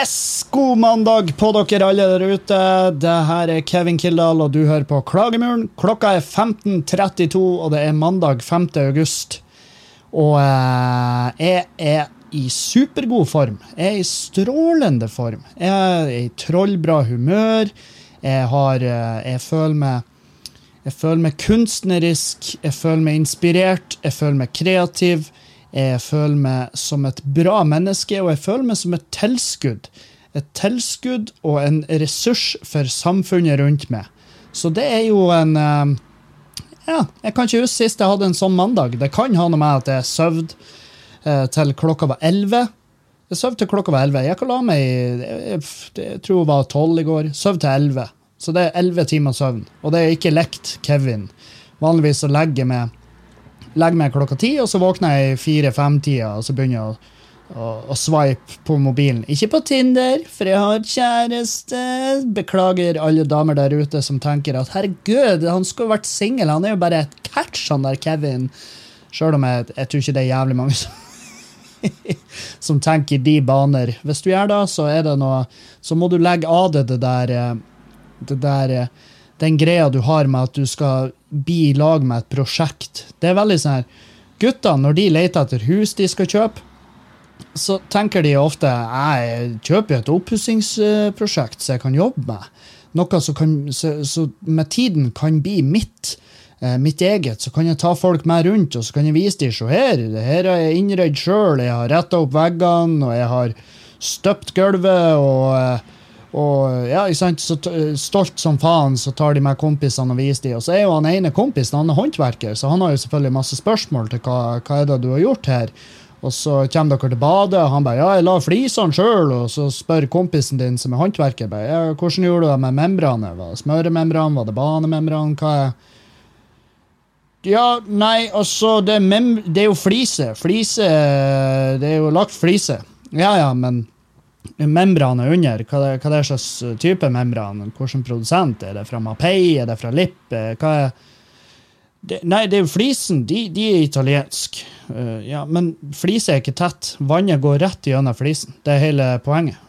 Yes, God mandag på dere alle der ute. Det her er Kevin Kildahl, og du hører på Klagemuren. Klokka er 15.32, og det er mandag 5. august. Og eh, jeg er i supergod form. Jeg er i strålende form. Jeg er i trollbra humør. Jeg, har, eh, jeg føler meg jeg føler meg kunstnerisk, jeg føler meg inspirert, jeg føler meg kreativ. Jeg føler meg som et bra menneske, og jeg føler meg som et tilskudd. Et tilskudd og en ressurs for samfunnet rundt meg. Så det er jo en eh, Ja, jeg kan ikke huske sist jeg hadde en sånn mandag. Det kan ha noe med at jeg sov eh, til klokka var elleve. Jeg sov til klokka var elleve. Jeg kan la meg jeg, jeg tror det var tolv i går. Sov til elleve. Så det er elleve timer søvn. Og det er ikke lekt Kevin. Vanligvis så legger jeg meg legger meg klokka ti, og så våkner jeg i fire-fem-tida, og så begynner jeg å, å, og swipe på mobilen. Ikke på Tinder, for jeg har kjæreste. Beklager alle damer der ute som tenker at herregud, han skulle vært singel, han er jo bare et catch, han der Kevin. Sjøl om jeg, jeg tror ikke det er jævlig mange som som tenker i de baner. Hvis du gjør det, så er det noe Så må du legge av deg det der eh, det der eh, den greia du har med at du skal bli i lag med et prosjekt. Det er veldig sånn her Gutter, når de leter etter hus de skal kjøpe, så tenker de ofte jeg kjøper et oppussingsprosjekt som jeg kan jobbe med. Noe som kan, så, så med tiden kan bli mitt. eh, Mitt eget, så kan jeg ta folk med rundt og så kan jeg vise dem se her. det her har jeg innredd sjøl. Jeg har retta opp veggene, og jeg har støpt gulvet. og eh, og ja, ikke sant, så stolt som faen så tar de med kompisene og viser de. Og så er jo han ene kompisen han er håndverker, så han har jo selvfølgelig masse spørsmål til hva, hva er det du har gjort her. Og så kommer dere til badet, og han bare ja, jeg la flisene sjøl. Og så spør kompisen din som er håndverker, bare, ja, hvordan gjorde du det med membranet? Var det smøremembran, var det banemembran? Hva er ja, nei, altså, det det er jo flise. Flise Det er jo lagt flise. Ja, ja, men membranet under, hva det, hva det slags type membran? Hvilken produsent? Er det fra Mapei? Er det fra Lipp? Hva er det, Nei, det er jo flisen. De, de er italiensk. Uh, ja, men flise er ikke tett. Vannet går rett gjennom flisen. Det er hele poenget.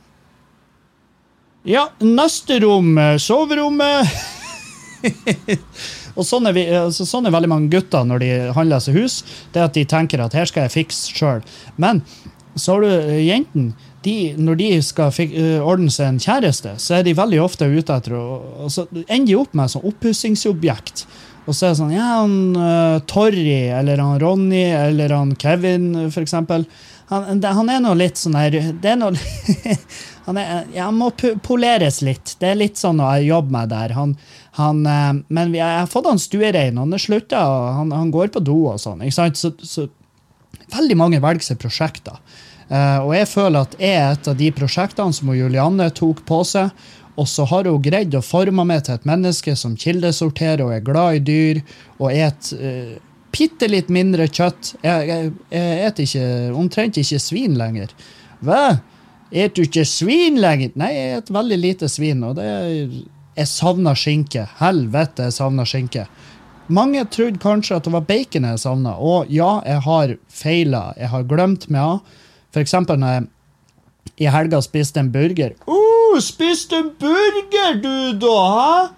Ja, neste rom, eh, soverommet. Og sånn er, vi, altså, sånn er veldig mange gutter når de handler seg hus. Det at de tenker at her skal jeg fikse sjøl. Men så har du eh, jentene. De, når de skal fik, uh, ordne seg en kjæreste, så er de veldig ofte ute etter å og så ender de opp med sånn oppussingsobjekt. Og så er det sånn Ja, han uh, Torry, eller han Ronny, eller han Kevin, for eksempel. Han, han er nå litt sånn her Det er noe han, er, ja, må poleres litt. Det er litt sånn å jobbe med der. Han, han, eh, men jeg har fått han stuerein. Han er slutta, og han, går på do og sånn. Så, så veldig mange velger seg prosjekter. Eh, og jeg føler at jeg er et av de prosjektene som Julianne tok på seg. Og så har hun greid å forme meg til et menneske som kildesorterer og er glad i dyr og et uh, litt mindre kjøtt. Jeg, jeg, jeg et ikke, omtrent ikke svin lenger. Hva? Et du ikke svin lenger? Nei, jeg et veldig lite svin. Og det er, jeg savner skinke. Helvete, jeg savner skinke. Mange trodde kanskje at det var bacon jeg savna, og ja, jeg har feila. Jeg har glemt meg av. For eksempel når jeg i helga spiste en burger. Uh, spiste en burger, du, da? Hæ?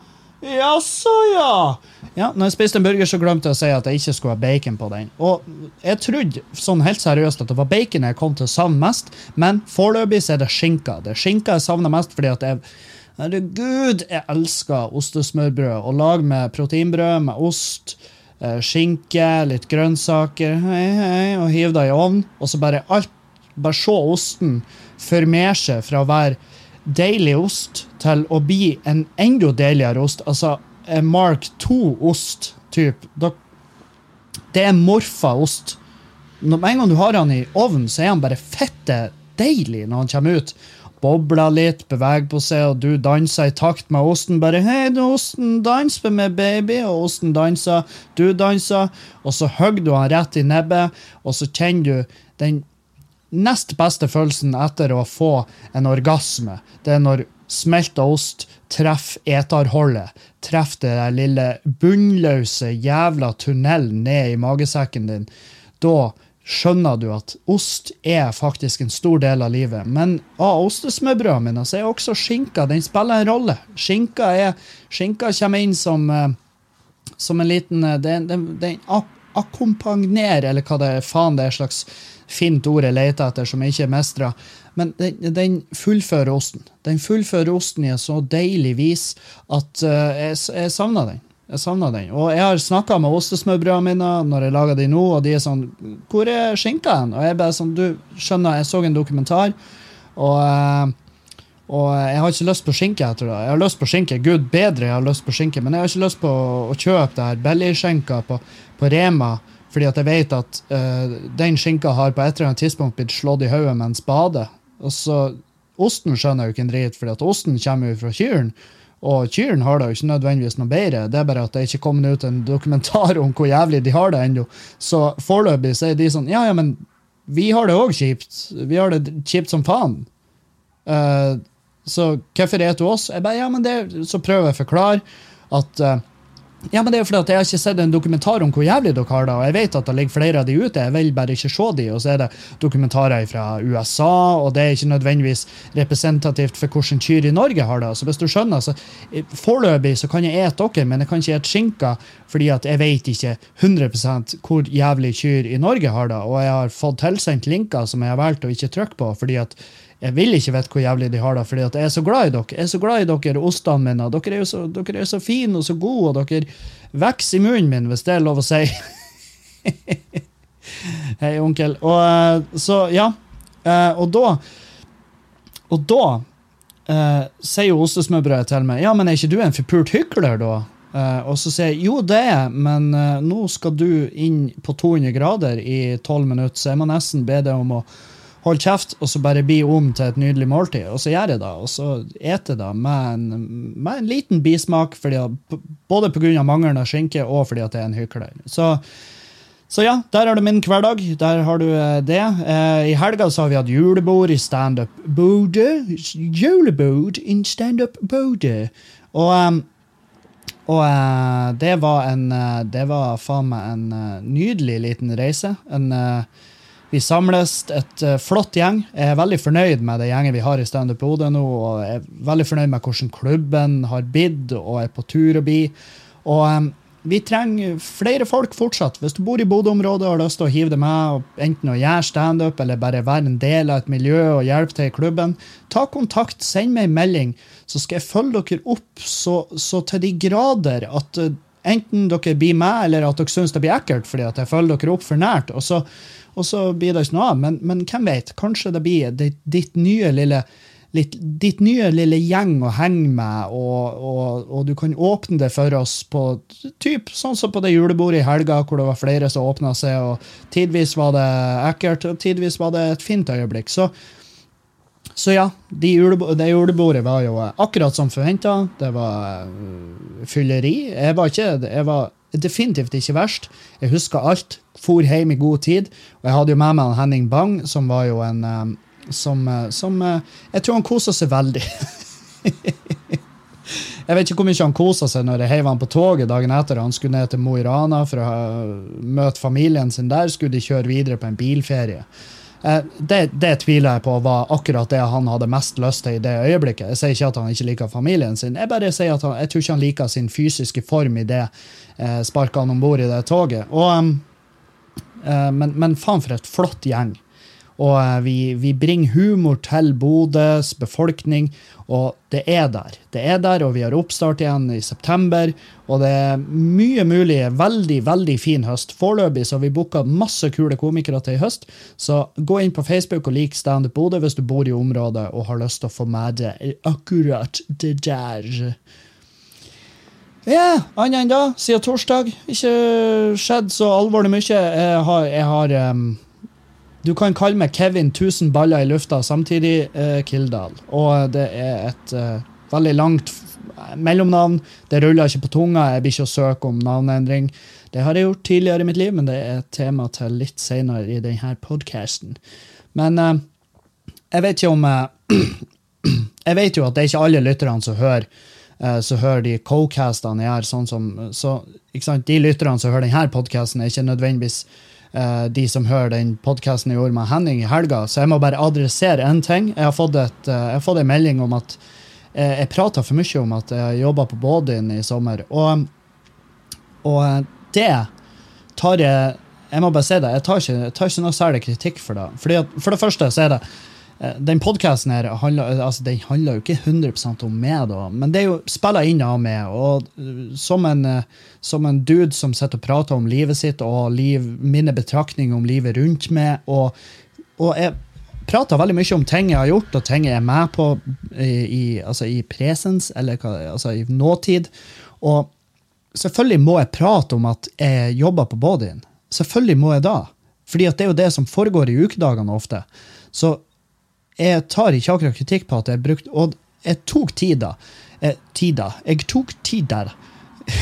Jaså, ja. Ja, når jeg spiste en burger, så glemte jeg å si at jeg ikke skulle ha bacon på den. Og jeg trodde sånn helt seriøst at det var bacon jeg kom til å savne mest, men foreløpig så er det skinka. Det er skinka jeg savner mest fordi at jeg Herregud, jeg elsker ostesmørbrød. Å lage med proteinbrød med ost, eh, skinke, litt grønnsaker, hei, hei, og hive det i ovnen, og så bare alt Bare se osten formere seg fra å være deilig ost til å bli en enda deiligere ost. Altså Mark 2-ost, typ. Da, det er morfa ost. Med en gang du har han i ovnen, så er han bare fette deilig når han kommer ut. bobler litt, beveger på seg, og du danser i takt med osten. Bare 'Hei, du, osten, dans med meg, baby.' Og osten danser, du danser, og så hogger du han rett i nebbet, og så kjenner du den nest beste følelsen etter å få en orgasme. Det er når smelta ost treffer eterholdet. Treffer det lille bunnløse jævla tunnelen ned i magesekken din. Da skjønner du at ost er faktisk en stor del av livet. Men av ostesmørbrødene mine så er også skinka den spiller en rolle. Skinka, er, skinka kommer inn som, eh, som en liten Den, den, den akkompagnerer, eller hva det er faen det er slags fint ord jeg leter etter, som jeg ikke mestrer. Men den, den, fullfører osten. Den fullfører osten i et så deilig vis at uh, jeg, jeg savner den. Jeg savner den. Og jeg har snakka med ostesmørbrødene mine når jeg lager de nå, og de er sånn 'Hvor er skinka hen?' Og jeg bare sånn Du skjønner, jeg så en dokumentar, og, uh, og jeg har ikke lyst på skinke etter det. Jeg har lyst på skinke. Gud bedre jeg har lyst på skinke, men jeg har ikke lyst på å kjøpe det her billigskinka på, på Rema fordi at jeg vet at uh, den skinka har på et eller annet tidspunkt blitt slått i hodet med en spade. Og så, Osten skjønner jo ikke en drit, fordi at osten kommer jo fra kyrne. Og kyrne har det jo ikke nødvendigvis noe bedre. Det er bare at det ikke kommet ut en dokumentar om hvor jævlig de har det ennå. Så foreløpig så er de sånn Ja, ja, men vi har det òg kjipt. Vi har det kjipt som faen. Uh, så hvorfor er du oss? Jeg bare, ja, men det, Så prøver jeg å forklare at uh, ja, men det er jo fordi at Jeg har ikke sett en dokumentar om hvor jævlig dere har det. og Jeg vet at det ligger flere av de ute, jeg vil bare ikke se de. Og så er det dokumentarer fra USA, og det er ikke nødvendigvis representativt for hvordan kyr i Norge har det. Så hvis du skjønner, så Foreløpig så kan jeg ete dere, men jeg kan ikke ete skinka fordi at jeg vet ikke 100 hvor jævlig kyr i Norge har det. Og jeg har fått tilsendt linker som jeg har valgt å ikke trykke på. fordi at jeg vil ikke vite hvor jævlig de har det, fordi jeg er så glad i dere. Jeg er så glad i dere, ostene mine. Dere er jo så, dere er så fine og så gode, og dere vokser i munnen min, hvis det er lov å si. Hei, onkel. Og eh, så, ja. Eh, og da Og da eh, sier jo ostesmørbrødet til meg ja, men er ikke du en forpult hykler, da? Uh, og så sier jeg jo, det er men uh, nå skal du inn på 200 grader i 12 minutter, så jeg må nesten be deg om å hold kjeft, og så bare bli om til et nydelig måltid. Og så gjør jeg det, og så eter jeg det med med en liten bismak, fordi, både pga. av skinke og fordi at det er en hykler. Så, så ja, der har du min hverdag. Der har du eh, det. Eh, I helga så har vi hatt julebord i Standup Bodø. Julebord in Standup Bodø. Og, og uh, det var en Det var faen meg en nydelig liten reise. En vi samles et uh, flott gjeng. Jeg er veldig fornøyd med det gjengen vi har i Standup Bodø nå. og jeg er veldig fornøyd med hvordan klubben har bidd og er på tur å bli. Og um, vi trenger flere folk fortsatt. Hvis du bor i Bodø-området og har lyst til å hive deg med, og enten å gjøre standup eller bare være en del av et miljø og hjelpe til i klubben, ta kontakt, send meg en melding, så skal jeg følge dere opp så, så til de grader at uh, enten dere blir med, eller at dere syns det blir ekkelt fordi at jeg følger dere opp for nært. og så og så blir det ikke noe av. Men, men hvem vet? Kanskje det blir ditt, ditt nye lille litt, ditt nye lille gjeng å henge med, og, og, og, du kan åpne det for oss på typ, sånn som på det julebordet i helga, hvor det var flere som åpna seg, og tidvis var det ekkelt, og tidvis var det et fint øyeblikk. Så, så ja, det julebordet, det julebordet var jo akkurat som forventa. Det var uh, fylleri. Jeg var ikke jeg var definitivt ikke verst. Jeg huska alt. For hjem i god tid. Og jeg hadde jo med meg Henning Bang, som var jo en um, som, uh, som uh, Jeg tror han kosa seg veldig. jeg vet ikke hvor mye han kosa seg når jeg heiv han på toget dagen etter. Han skulle ned til Mo i Rana for å møte familien sin der. Skulle de kjøre videre på en bilferie. Eh, det, det, tviler jeg på var akkurat det han hadde mest lyst til i det øyeblikket. Jeg sier ikke at han ikke liker familien sin, jeg bare sier at han, jeg tror ikke han liker sin fysiske form i det eh, sparket han om bord i det toget. Og, um, eh, men, men faen for et flott gjeng. Og eh, vi, vi, bringer humor til Bodøs befolkning, og det er der. Det er der, og vi har oppstart igjen i september. Og det er mye mulig. Veldig, veldig fin høst. Foreløpig så har vi booka masse kule komikere til i høst, så gå inn på Facebook og lik Standup Bodø hvis du bor i området og har lyst til å få med deg akkurat det der. Ja, annet enn da, siden torsdag. Ikke skjedd så alvorlig mye. Jeg har, jeg har um du kan kalle meg Kevin 1000 baller i lufta samtidig, uh, Kildahl. Og det er et uh, veldig langt mellomnavn. Det ruller ikke på tunga. Jeg blir ikke å søke om navneendring. Det har jeg gjort tidligere i mitt liv, men det er et tema til litt senere i denne podcasten. Men uh, jeg vet ikke om Jeg vet jo at det er ikke alle lytterne som hører så hører de co-castene jeg gjør, sånn som så? De lytterne som hører denne podcasten, er ikke nødvendigvis eh, de som hører den podcasten jeg gjorde med Henning i helga, så jeg må bare adressere én ting. Jeg har fått, et, uh, jeg har fått en melding om at uh, jeg prata for mye om at jeg jobba på Bådin i sommer, og, og det tar jeg Jeg må bare si det, jeg tar ikke, jeg tar ikke noe særlig kritikk for det. Fordi at, for det første så er det den podkasten her handler, altså, den handler jo ikke 100 om meg, da, men det er jo spiller inn av meg. Og uh, som en, som en dude som sitter og prater om livet sitt og liv, mine betraktninger om livet rundt meg, og, og jeg prater veldig mye om ting jeg har gjort, og ting jeg er med på i, altså i presens, eller altså i nåtid. Og selvfølgelig må jeg prate om at jeg jobber på bodyen. Selvfølgelig må jeg da. Fordi det er jo det som foregår i ukedagene ofte. Så jeg tar ikke akkurat kritikk på at jeg brukte Og jeg tok tida. Eh, tida. Jeg tok tid der.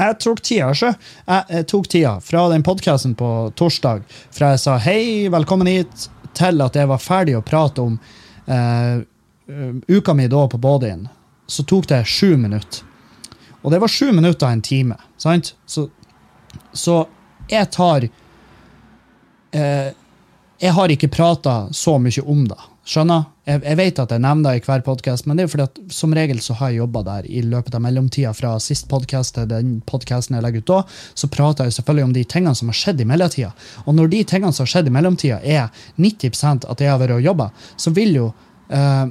jeg tok tida, sjø. Jeg, jeg tok tida fra den podkasten på torsdag, fra jeg sa hei, velkommen hit, til at jeg var ferdig å prate om eh, uka mi da på Bodyen, så tok det sju minutter. Og det var sju minutter av en time. sant? Så, så jeg tar eh, Jeg har ikke prata så mye om det. Skjønner? Jeg, jeg vet at jeg nevner det i hver podkast, men det er fordi at som regel så har jeg jobba der i løpet av mellomtida fra sist podkast til den podkasten jeg legger ut da, så prater jeg selvfølgelig om de tingene som har skjedd i mellomtida. Og når de tingene som har skjedd i mellomtida, er 90 at jeg har vært og jobba, så vil jo eh,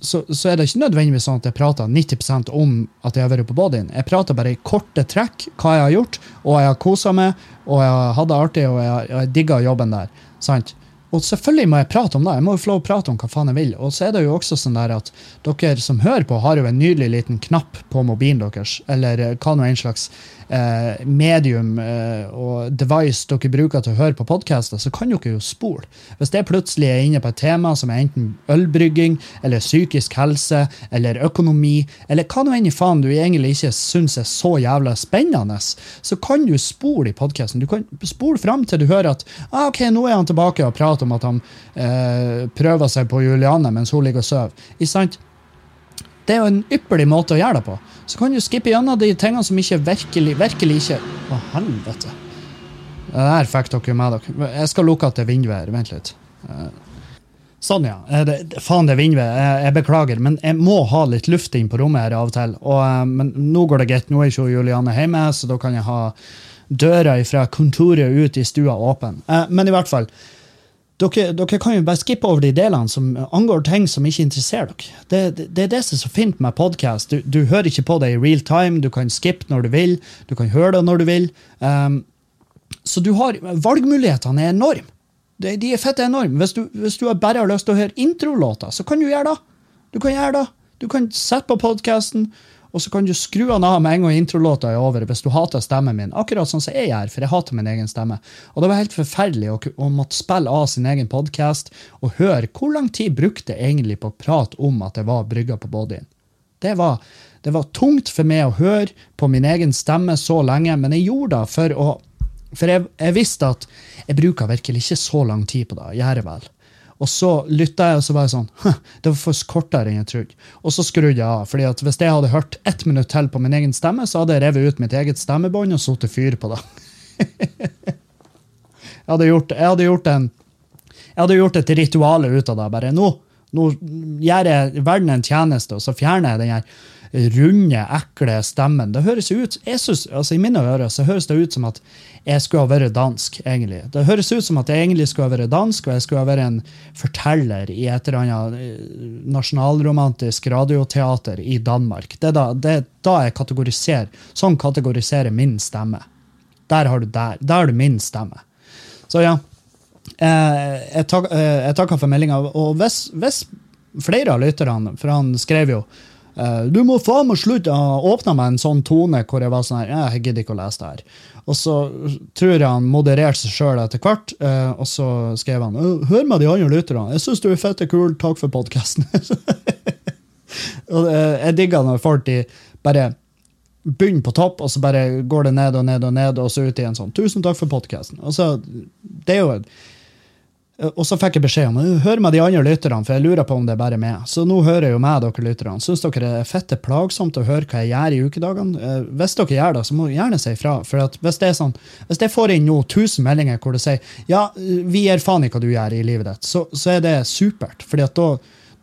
så, så er det ikke nødvendigvis sånn at jeg prater 90% om at jeg har vært på Bodin. Jeg prater bare i korte trekk hva jeg har gjort, og jeg har kosa meg, og jeg har hatt det artig, og jeg, jeg digga jobben der. Sant? Og selvfølgelig må jeg prate om det. Jeg må jo få lov å prate om hva faen jeg vil. Og så er det jo også sånn der at dere som hører på, har jo en nydelig liten knapp på mobilen deres, eller hva nå en slags eh, medium eh, og device dere bruker til å høre på podkaster, så kan dere jo spole. Hvis det plutselig er inne på et tema som er enten ølbrygging, eller psykisk helse, eller økonomi, eller hva nå enn i faen du egentlig ikke syns er så jævla spennende, så kan du spole i podkasten. Du kan spole fram til du hører at ah, ok, nå er han tilbake og prater om at han eh, prøver seg på Juliane mens hun ligger og sover. Ikke sant? Det er jo en ypperlig måte å gjøre det på. Så kan du skippe gjennom de tingene som ikke virkelig, virkelig ikke Å, helvete. Det der fikk dere med dere. Jeg skal lukke at det er vindvær. Vent litt. Eh, Sånn, ja. Eh, Det, faen, det vindvær. Jeg, jeg beklager, men jeg må ha litt luft inn på rommet her av og til. Og, eh, men nå går det greit. Nå er ikke Juliane hjemme, så da kan jeg ha døra fra kontoret ut i stua åpen. Men i hvert fall. Dere, dere kan jo bare skippe over de delene som angår ting som ikke interesserer dere. Det, det, det er det som er så fint med podkast. Du, du hører ikke på det i real time, du kan skippe når du vil, du kan høre det når du vil. Um, så du har, valgmulighetene er enorme. De, de er fette enorme. Hvis du, hvis du bare har lyst til å høre introlåter, så kan du gjøre det. Du kan gjøre det. Du kan sette på podkasten, og så kan du skru den av med en gang introlåta er over hvis du hater stemmen min. Akkurat sånn som jeg gjør, for jeg hater min egen stemme. Og det var helt forferdelig å, å måtte spille av sin egen podkast og høre hvor lang tid brukte jeg egentlig på å prate om at jeg var brygga på bodyen. Det var, det var tungt for meg å høre på min egen stemme så lenge, men jeg gjorde det for å For jeg, jeg visste at jeg bruker virkelig ikke så lang tid på det. Gjør jeg vel. Og så lytta jeg, og så var jeg sånn «Hm, Det var for kortere enn jeg trodde. Og så skrudde jeg av. fordi at hvis jeg hadde hørt ett minutt til på min egen stemme, så hadde jeg revet ut mitt eget stemmebånd og satt fyr på det. jeg, hadde gjort, jeg, hadde gjort en, jeg hadde gjort et ritual ut av det. Bare nå, nå gjør jeg verden en tjeneste, og så fjerner jeg den her runde, ekle stemmen. Det høres ut, jeg synes, altså I mine ører så høres det ut som at jeg skulle ha vært dansk. egentlig. Det høres ut som at jeg egentlig skulle ha vært dansk, og jeg skulle ha vært en forteller i et eller annet eh, nasjonalromantisk radioteater i Danmark. Det er da, det er da jeg kategoriserer. Sånn kategoriserer min stemme. Der har du der. Der har du min stemme. Så ja. Eh, jeg, tak, eh, jeg takker for meldinga. Og hvis, hvis flere av lytterne, for han skrev jo Eh, du må faen meg slutte! Han åpna med en sånn tone hvor jeg var sånn her, jeg gidder ikke å lese det her. Og så tror jeg han modererte seg sjøl etter hvert, uh, og så skrev han «Øh, Hør med de andre lytterne. Jeg syns du er fette kul. Takk for podkasten. jeg digger når folk de bare begynner på topp, og så bare går det ned og ned og ned, og så ut i en sånn 'Tusen takk for podkasten'. Altså, det er jo og så fikk jeg beskjed om hør med de andre lytterne, for jeg lurer på om det er bare meg. Så nå hører jeg jo med dere lytterne. Syns dere det er fette plagsomt å høre hva jeg gjør i ukedagene? Eh, hvis dere gjør det, så må dere gjerne si ifra. For hvis det er sånn, hvis jeg får inn nå 1000 meldinger hvor det sier ja, vi gir faen i hva du gjør i livet ditt, så, så er det supert. fordi at da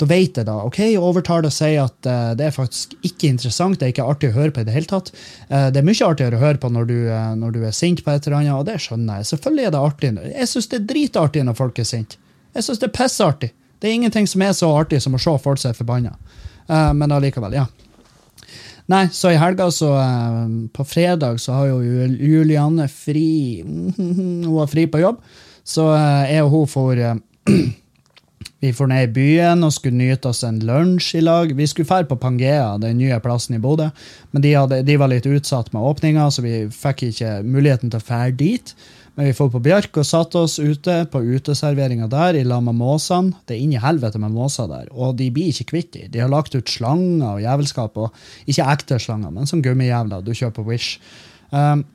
da vet jeg da, ok, Overtaler og sier at uh, det er faktisk ikke interessant, det er ikke artig å høre på i det hele tatt. Uh, det er mye artigere å høre på når du, uh, når du, er sint på et eller annet, og det skjønner jeg. Selvfølgelig er det artig. Jeg syns det er dritartig når folk er sinte. Jeg syns det er pissartig. Det er ingenting som er så artig som å se folk som er forbanna. men allikevel, ja. Nei, så i helga, så På fredag så har jo Julianne fri Hun har fri på jobb, så jeg og hun får vi for ned i byen og skulle nyte oss en lunsj i lag. Vi skulle dra på Pangea, den nye plassen i Bodø, men de, hadde, de var litt utsatt med åpninga, så vi fikk ikke muligheten til å dra dit. Men vi dro på Bjørk og satte oss ute på uteserveringa der i lag med måsene. Det er inni helvete med måser der, og de blir ikke kvitt dem. De har lagt ut slanger og jævelskap, og ikke ekte slanger, men sånn gummijævler du kjøper Wish. Um,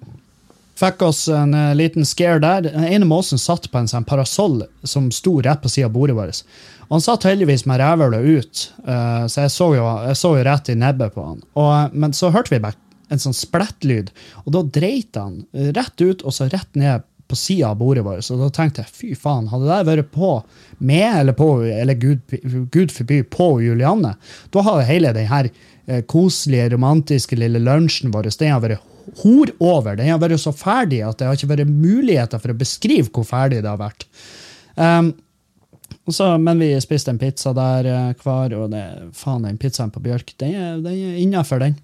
Fikk oss en uh, liten scare der. Den ene måsen satt på en sånn parasoll som sto rett på sida av bordet vårt. Han satt heldigvis med rævhølet ut, uh, så jeg så, jo, jeg så, jo, rett i nebbet på han. Og, uh, men så hørte vi bare en sånn splettlyd, og da dreit han rett ut og så rett ned på sida av bordet vårt. Og da tenkte jeg fy faen, hadde det vært på med, eller på, eller gud, gud forby, på Julianne, da hadde hele den her koselige, romantiske lille lunsjen vår den vært hor over. Den har vært så ferdig at det har ikke vært muligheter for å beskrive hvor ferdig det har vært. Um, så, men vi spiste en pizza der uh, hver, og det, faen, den pizzaen på Bjørk den er, den er innafor, den.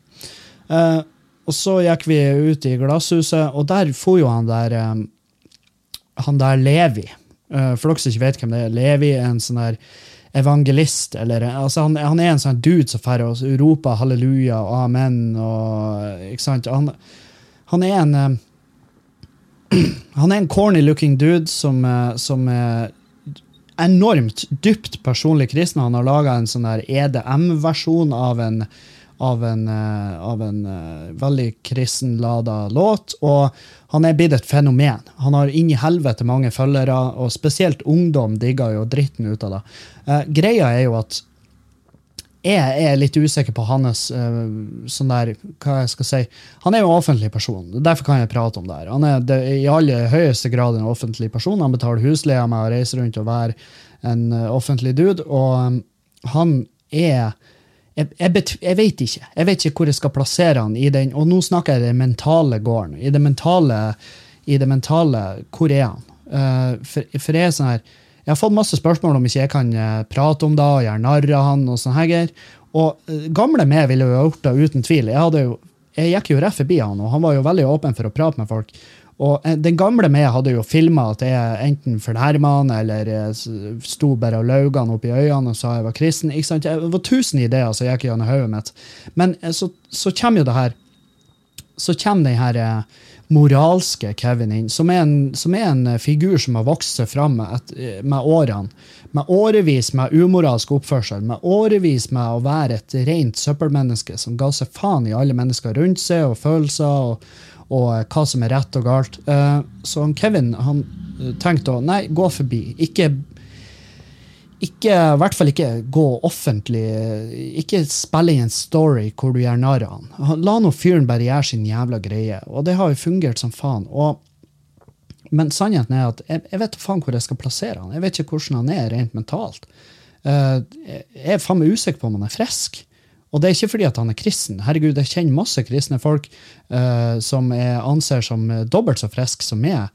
Uh, og så gikk vi ut i glasshuset, og der får jo han der um, Han der Levi. Uh, for dere som ikke vet hvem det er, Levi er en sånn der evangelist. Eller, altså han, han, er en sånn dude som drar og roper halleluja og amen. Og, ikke sant? Han, han er en eh, Han er en corny looking dude som, eh, som er enormt dypt personlig kristen. Han har laga en sånn EDM-versjon av en av en, uh, av en uh, veldig kristenlada låt. Og han er blitt et fenomen. Han har inn helvete mange følgere, og spesielt ungdom digger jo dritten ut av det. Eh, greia er jo at jeg er litt usikker på hans sånn der, hva jeg skal si, Han er jo en offentlig person, derfor kan jeg prate om det her. Han er det, i aller høyeste grad en offentlig person. Han betaler husleia med å reise rundt og være en offentlig dude, og um, han er jeg, jeg, jeg, vet ikke. Jeg vet ikke hvor jeg skal plassere han i den. Og nå snakker jeg den mentale gården. I det mentale, i det mentale hvor er han? Uh, for, for, jeg er sånn her Jeg har fått masse spørsmål om ikke jeg kan uh, prate om det og gjøre narr av han. Og sånn her Og uh, gamle meg ville jo gjort det uten tvil. Jeg, jo, jeg gikk jo rett forbi han, og han var jo veldig åpen for å prate med folk. Og eh, Den gamle meg hadde jo filma at jeg enten fornærma han eller sto bare og lauga han opp i øynene og sa jeg var kristen. ikke sant? Det var tusen ideer som gikk gjennom hodet mitt. Men eh, så, så, kommer jo det her Så kommer den her eh, moralske Kevin inn, som er, en, som er en figur som har vokst seg fram med, med årene. Med årevis med umoralsk oppførsel, med årevis med å være et rent søppelmenneske som ga seg faen i alle mennesker rundt seg og følelser. og og eh, hva som er rett og galt. Eh, så Kevin han eh, tenkte å nei, gå forbi. Ikke ikke, I hvert fall ikke gå offentlig. Ikke spille i en story hvor du gjør narr av han. La nå fyren bare gjøre sin jævla greie. Og det har jo fungert som faen. Og, men sannheten er at jeg, jeg vet faen hvor jeg skal plassere han. Jeg vet ikke hvordan han er rent mentalt. jeg er faen meg usikker på om han er frisk. Og det er ikke fordi at han er kristen. Herregud, Jeg kjenner masse kristne folk uh, som jeg anser som dobbelt så friske som meg,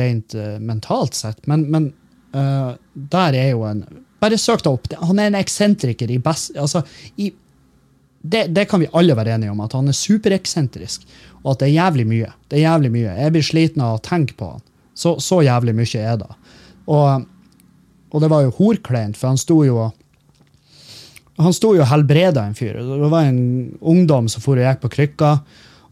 rent uh, mentalt sett. Men, men uh, der er jo en Bare søk deg opp. Han er en eksentriker i best... Altså, i, det, det, kan vi alle være enige om, at han er supereksentrisk. Og at det er jævlig mye. Det er jævlig mye. Jeg blir sliten av å tenke på han. Så, så jævlig mye er det. Og, og det var jo horkleint, for han sto jo og Han sto jo og helbreda en fyr. Det var en ungdom som for og gikk på krykker.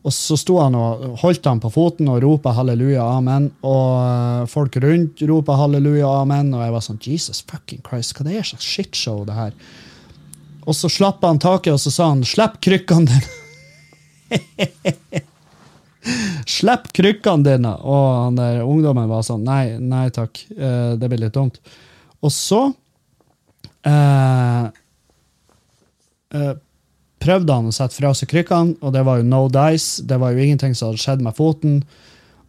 Og så sto han og holdt han på foten og ropa halleluja, amen. Og eh, folk rundt ropa halleluja, amen. Og jeg var sånn Jesus fucking Christ, hva det er slags shitshow, det her? Og så slapp han taket, og så sa han 'slipp krykkene dine'. Slipp krykkene dine! Og han der ungdommen var sånn Nei, nei takk, eh, det blir litt dumt. Og så eh, eh, prøvde han å sette fra seg krykkene, og det var jo no dice. Det var jo ingenting som hadde skjedd med foten.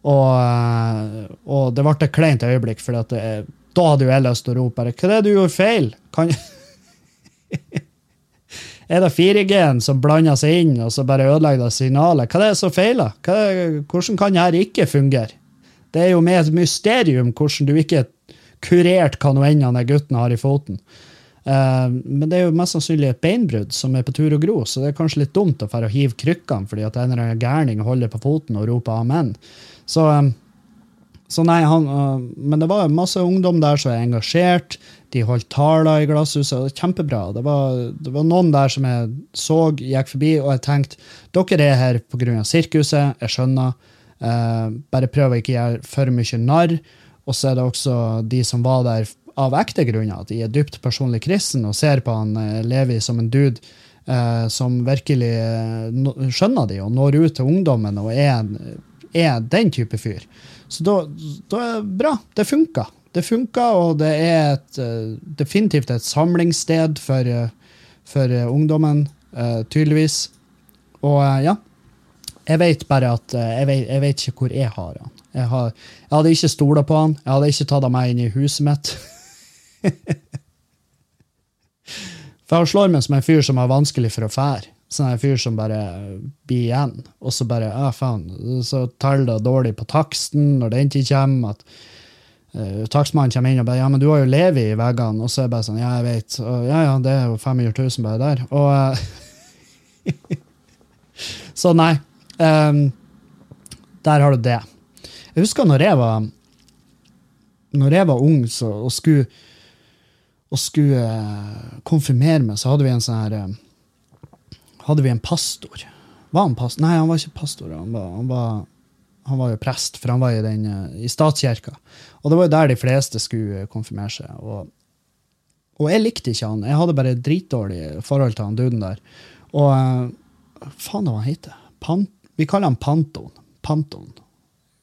Og, eh, og det ble et kleint øyeblikk, for da hadde jo jeg lyst til å rope bare, Hva er det du gjorde feil? Kan Er det 4G-en som blander seg inn og så bare ødelegger det signalet? Hva er det som feiler? Er, hvordan kan dette ikke fungere? Det er jo med et mysterium hvordan du ikke kurert hva nå enn han gutten har i foten. Uh, men det er jo mest sannsynlig et beinbrudd som er på tur å gro, så det er kanskje litt dumt å fære hive krykkene fordi at en eller gærning holder på foten og roper amen. Så, um, så nei, han, uh, Men det var masse ungdom der som er engasjert. De holdt taler i glasshuset. Kjempebra. Det var, det var, noen der som jeg så gikk forbi, og jeg tenkte dere er her pga. sirkuset. Jeg skjønner. Bare prøv å ikke gjøre for mye narr. Og så er det også de som var der av ekte grunner. At de er dypt personlig kristen og ser på han uh, Levi som en dude eh, som virkelig skjønner de og når ut til ungdommen og er, er den type fyr. Så da, da er det bra. Det funka det funka, og det er et, uh, definitivt et samlingssted for, for ungdommen, tydeligvis. Og ja, jeg vet bare at jeg vet, jeg, vet, ikke hvor jeg har han. Jeg, har, jeg hadde ikke stola på han. Jeg hadde ikke tatt han med inn i huset mitt. for han slår meg som en fyr som har vanskelig for å fære. Sånn en fyr som bare blir igjen, og så bare ja, faen, så teller det dårlig på taksten når den ikke kommer. at Uh, Takstmannen kommer inn og bare 'ja, men du har jo Levi i veggene', og så er det bare sånn 'ja, jeg vet'. Og, ja, ja, det er jo 500 000 bare der. Og uh, Så nei. Um, der har du det. Jeg husker når jeg var når jeg var ung så, og skulle, og skulle uh, konfirmere meg, så hadde vi en sånn her Hadde vi en pastor. Var han pastor? Nei, han var ikke pastor. Han var, han var han var jo prest, for han var i, den, eh, i statskirka. Og det var jo der de fleste skulle konfirmere seg. Og, og jeg likte ikke han. Jeg hadde bare dritdårlig forhold til han duden der. Og faen hva han heter Vi kaller han Panton. Panton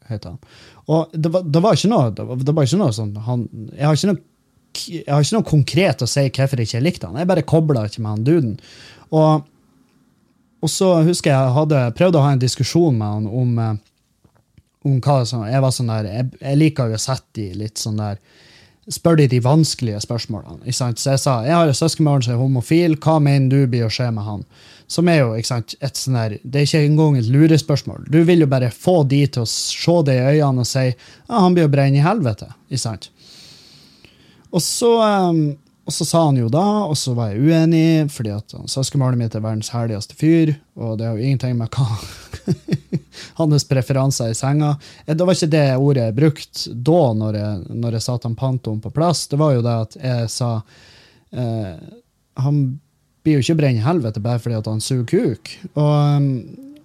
heter han. Og det var, det var ikke noe, det var, det var ikke noe sånn han, jeg, har ikke noe, jeg har ikke noe konkret å si hvorfor jeg ikke likte han. Jeg bare kobla ikke med han duden. Og, og så husker jeg hadde prøvd å ha en diskusjon med han om uh, om hva som Jeg var sånn der, jeg, jeg liker jo å sette de litt sånn der Spør de de vanskelige spørsmålene. ikke sant? Så jeg sa jeg har en søskenbarn som er homofil, hva mener du blir å skje med han? Som er jo ikke sant, et sånn der, Det er ikke engang et lurespørsmål. Du vil jo bare få de til å se det i øynene og si ja, han blir å brenne i helvete. ikke sant? Og så um, og så sa han jo da, og så var jeg uenig, fordi at søskenbarnet mitt er verdens herligste fyr, og det har jo ingenting med hva hans preferanser i senga Det var ikke det ordet jeg brukte da, når jeg, når jeg satte han Pantoen på plass. Det var jo det at jeg sa eh, Han blir jo ikke brent i helvete bare fordi at han suger kuk. Og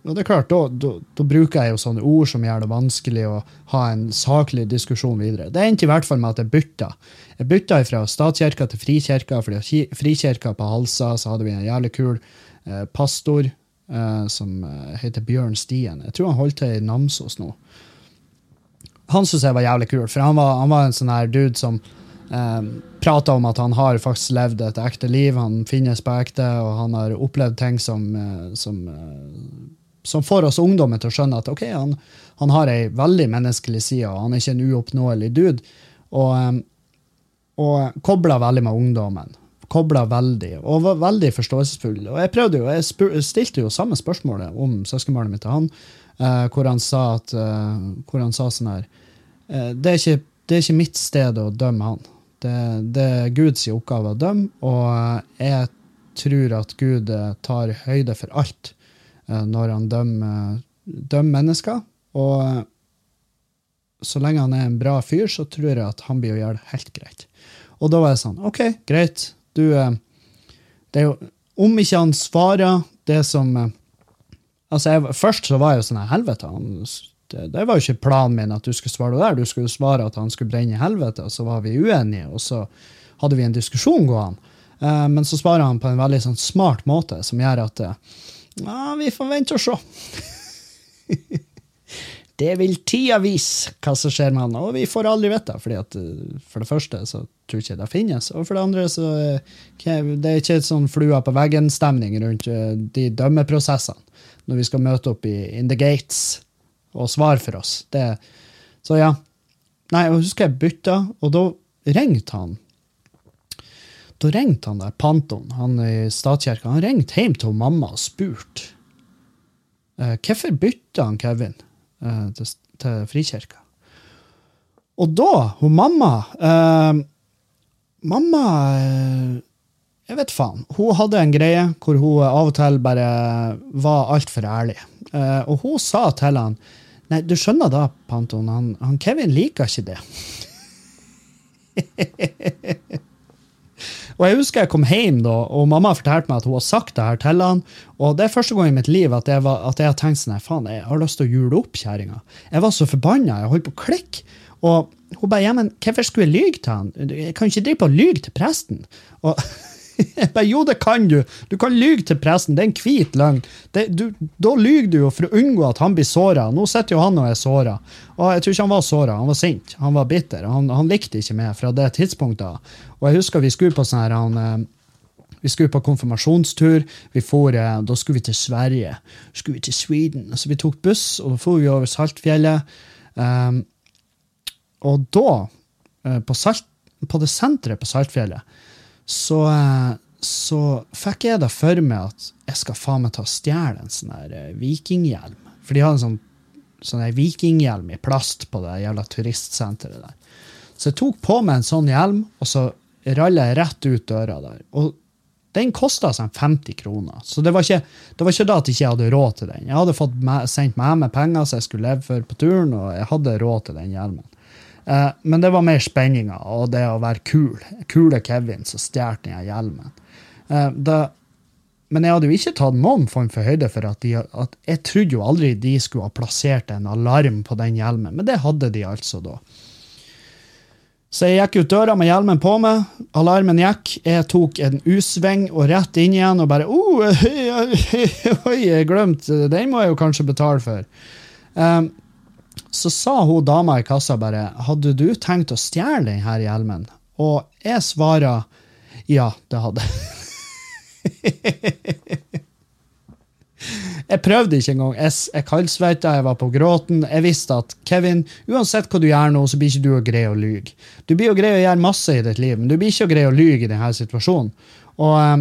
og det er klart, da, da, da, bruker jeg jo sånne ord som gjør det vanskelig å ha en saklig diskusjon videre. Det endte i hvert fall med at jeg bytta. Jeg bytta fra statskirka til frikirka, for frikirka på Halsa så hadde vi en jævlig kul eh, pastor eh, som eh, heter Bjørn Stien. Jeg tror han holdt til i Namsos nå. Han syntes jeg var jævlig kul, for han var, han var en sånn her dude som eh, prata om at han har faktisk levd et ekte liv, han finnes på ekte, og han har opplevd ting som, eh, som eh, som får oss ungdommen til å skjønne at ok, han, han har ei veldig menneskelig side, og han er ikke en uoppnåelig dude. Og, og kobla veldig med ungdommen. Kobla veldig, og var veldig forståelsesfull. Og jeg prøvde jo, jeg stilte jo samme spørsmålet om søskenbarnet mitt til han, uh, hvor han sa at uh, hvor han sa sånn her uh, det, er ikke, det, er ikke, mitt sted å dømme han. Det, det er Guds oppgave å dømme, og jeg tror at Gud tar høyde for alt. Når han dømmer, dømmer mennesker. Og så lenge han er en bra fyr, så tror jeg at han blir å gjøre det helt greit. Og da var jeg sånn OK, greit. Du, eh, det er jo Om ikke han svarer det som eh, Altså, jeg, Først så var jeg jo sånn helvete. Han, det, det var jo ikke planen min at du skulle svare det der. Du skulle svare at han skulle brenne i helvete, og så var vi uenige, og så hadde vi en diskusjon gående. Eh, men så svarer han på en veldig sånn smart måte, som gjør at eh, vi får vente og se. det vil tida vise hva som skjer med han, og vi får aldri vite. at eh, For det første så tror jeg ikke det finnes, og for det andre så eh, det er ikke sånn flua på veggen-stemning rundt eh, de dømmeprosessene når vi skal møte opp i In the Gates og svare for oss. Det, så ja. Nei, jeg husker jeg bytta, og da ringte han da ringte han der Panton, han i statskirka, han ringte hjem til mamma og spurte hvorfor bytta han Kevin til, til Frikirka. Og da, hun mamma eh, Mamma eh, Jeg vet faen. Hun hadde en greie hvor hun av og til bare var altfor ærlig. Eh, og hun sa til han Nei, du skjønner da, Panton, han, han Kevin liker ikke det. Og jeg husker jeg kom hjem, da, og mamma fortalte meg at hun har sagt det her til han. Og det er første gang i mitt liv at jeg, var, at jeg har tenkt sånn faen, jeg har lyst til å jule opp kjerringa. Jeg var så forbanna. Jeg holdt på å klikke. Og hun bare ja, men hvorfor skulle jeg lyge til han? Jeg kan ikke drive på å lyge til presten. Og jo, det kan du. Du kan lyge til presten. Det er en hvit løgn. Det, du, da lyver du jo for å unngå at han blir såra. Nå sitter jo han og er såra. Og jeg tror ikke han var såra, han var sint. Han var bitter. Han, han likte ikke meg fra det tidspunktet. Og jeg husker vi skulle på sånn her han, eh, vi skulle på konfirmasjonstur. For, eh, da skulle vi til Sverige. skulle vi til Sweden. Så vi tok buss, og da for vi over Saltfjellet. Um, og da, eh, på, Salt, på det senteret på Saltfjellet, så, eh, så fikk jeg det for meg at jeg skal faen meg ta og stjele en sånn her eh, vikinghjelm. For de hadde en sånn, sånn vikinghjelm i plast på det jævla turistsenteret der. Så jeg tok på meg en sånn hjelm, og så ralla jeg rett ut døra der. Og den kosta sånn 50 kroner. Så det var, ikke, det var ikke da at jeg ikke hadde råd til den. Jeg hadde fått med, sendt med meg penger så jeg skulle leve for på turen, og jeg hadde råd til den hjelmen. Eh, men det var mer spenninga og det å være kul. Kule Kevin som stjal den hjelmen. Eh, da, men jeg hadde jo ikke tatt noen form for høyde for at, de, at Jeg trodde jo aldri de skulle ha plassert en alarm på den hjelmen, men det hadde de altså da. Så jeg gikk ut døra med hjelmen på meg, alarmen gikk, jeg tok en U-sving og rett inn igjen og bare oh, Oi, jeg glemte den må jeg jo kanskje betale for. Um, så sa hun dama i kassa bare hadde du tenkt å stjele denne hjelmen? Og jeg svarer ja, det hadde Jeg prøvde ikke engang. Jeg, jeg kaldsveita, jeg var på gråten. Jeg visste at Kevin, uansett hva du gjør nå, så blir ikke du å greie å lyge. Du blir å greie å gjøre masse i ditt liv, men du blir ikke å greie å lyge i denne situasjonen. Og, eh,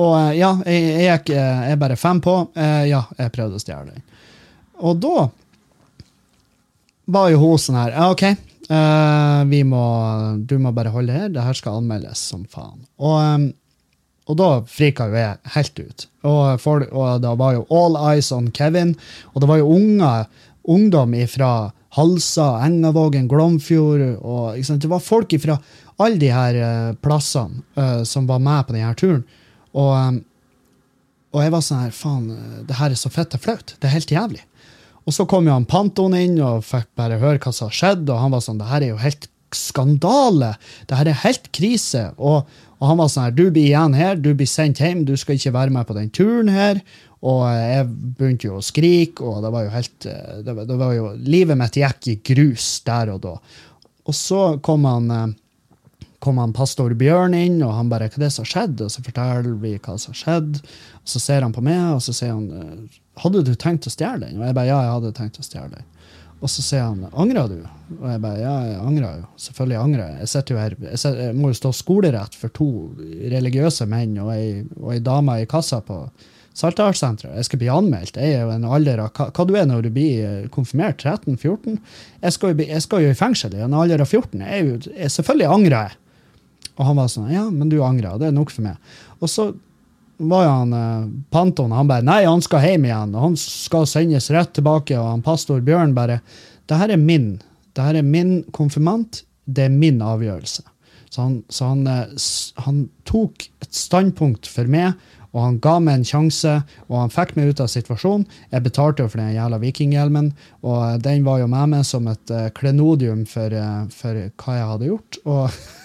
og eh, ja, jeg, jeg, jeg, jeg er bare fem på. Eh, ja, jeg prøvde å stjele den. Og da var jo hun sånn her OK, uh, vi må, du må bare holde her. Det her skal anmeldes som faen. Og, um, og da frika jo jeg helt ut. Og, for, og da var jo all eyes on Kevin. Og det var jo unger, ungdom fra Halsa, Engavågen, Glomfjord. og Det var folk fra alle de her uh, plassene uh, som var med på denne turen. Og, um, og jeg var sånn her, faen, det her er så fett og flaut. Det er helt jævlig. Og så kom jo han Panton inn og fikk bare høre hva som har skjedd, og han var sånn Det her er jo helt skandale! Det her er helt krise! Og, og han var sånn her Du blir igjen her, du blir sendt hjem, du skal ikke være med på den turen her. Og jeg begynte jo å skrike, og det var jo helt det var, det var jo, Livet mitt gikk i grus der og da. Og så kom han eh, kom han pastor Bjørn inn, og han bare 'Hva er det som har skjedd?' Og så forteller vi hva som har skjedd. Og så ser han på meg, og så sier han eh, 'Hadde du tenkt å stjele den?' Og jeg bare 'Ja, jeg hadde tenkt å stjele den'. Og så sier han 'Angra du?' Og jeg bare 'Ja, jeg angrer jo. Selvfølgelig angrer jeg. Jeg, sitter jo her, jeg, sitter, jeg må jo stå skolerett for to religiøse menn og ei, og ei dame i kassa på Saltdalssenteret. Jeg skal bli anmeldt. Jeg er jo en alder av hva, hva du er når du blir eh, konfirmert? 13-14? Jeg, jeg, skal jo i fengsel i en alder av 14. Jeg, jeg, selvfølgelig angrer jeg. Og han var sånn Ja, men du angrer. Det er nok for meg. Og så var jo han eh, Panton han bare Nei, han skal hjem igjen, og han skal sendes rett tilbake. Og han pastor Bjørn bare Det her er min. Det her er min konfirmant. Det er min avgjørelse. Så han, så han, eh, han tok et standpunkt for meg, og han ga meg en sjanse, og han fikk meg ut av situasjonen. Jeg betalte jo for den jævla vikinghjelmen, og eh, den var jo med meg som et uh, klenodium for, uh, for hva jeg hadde gjort. Og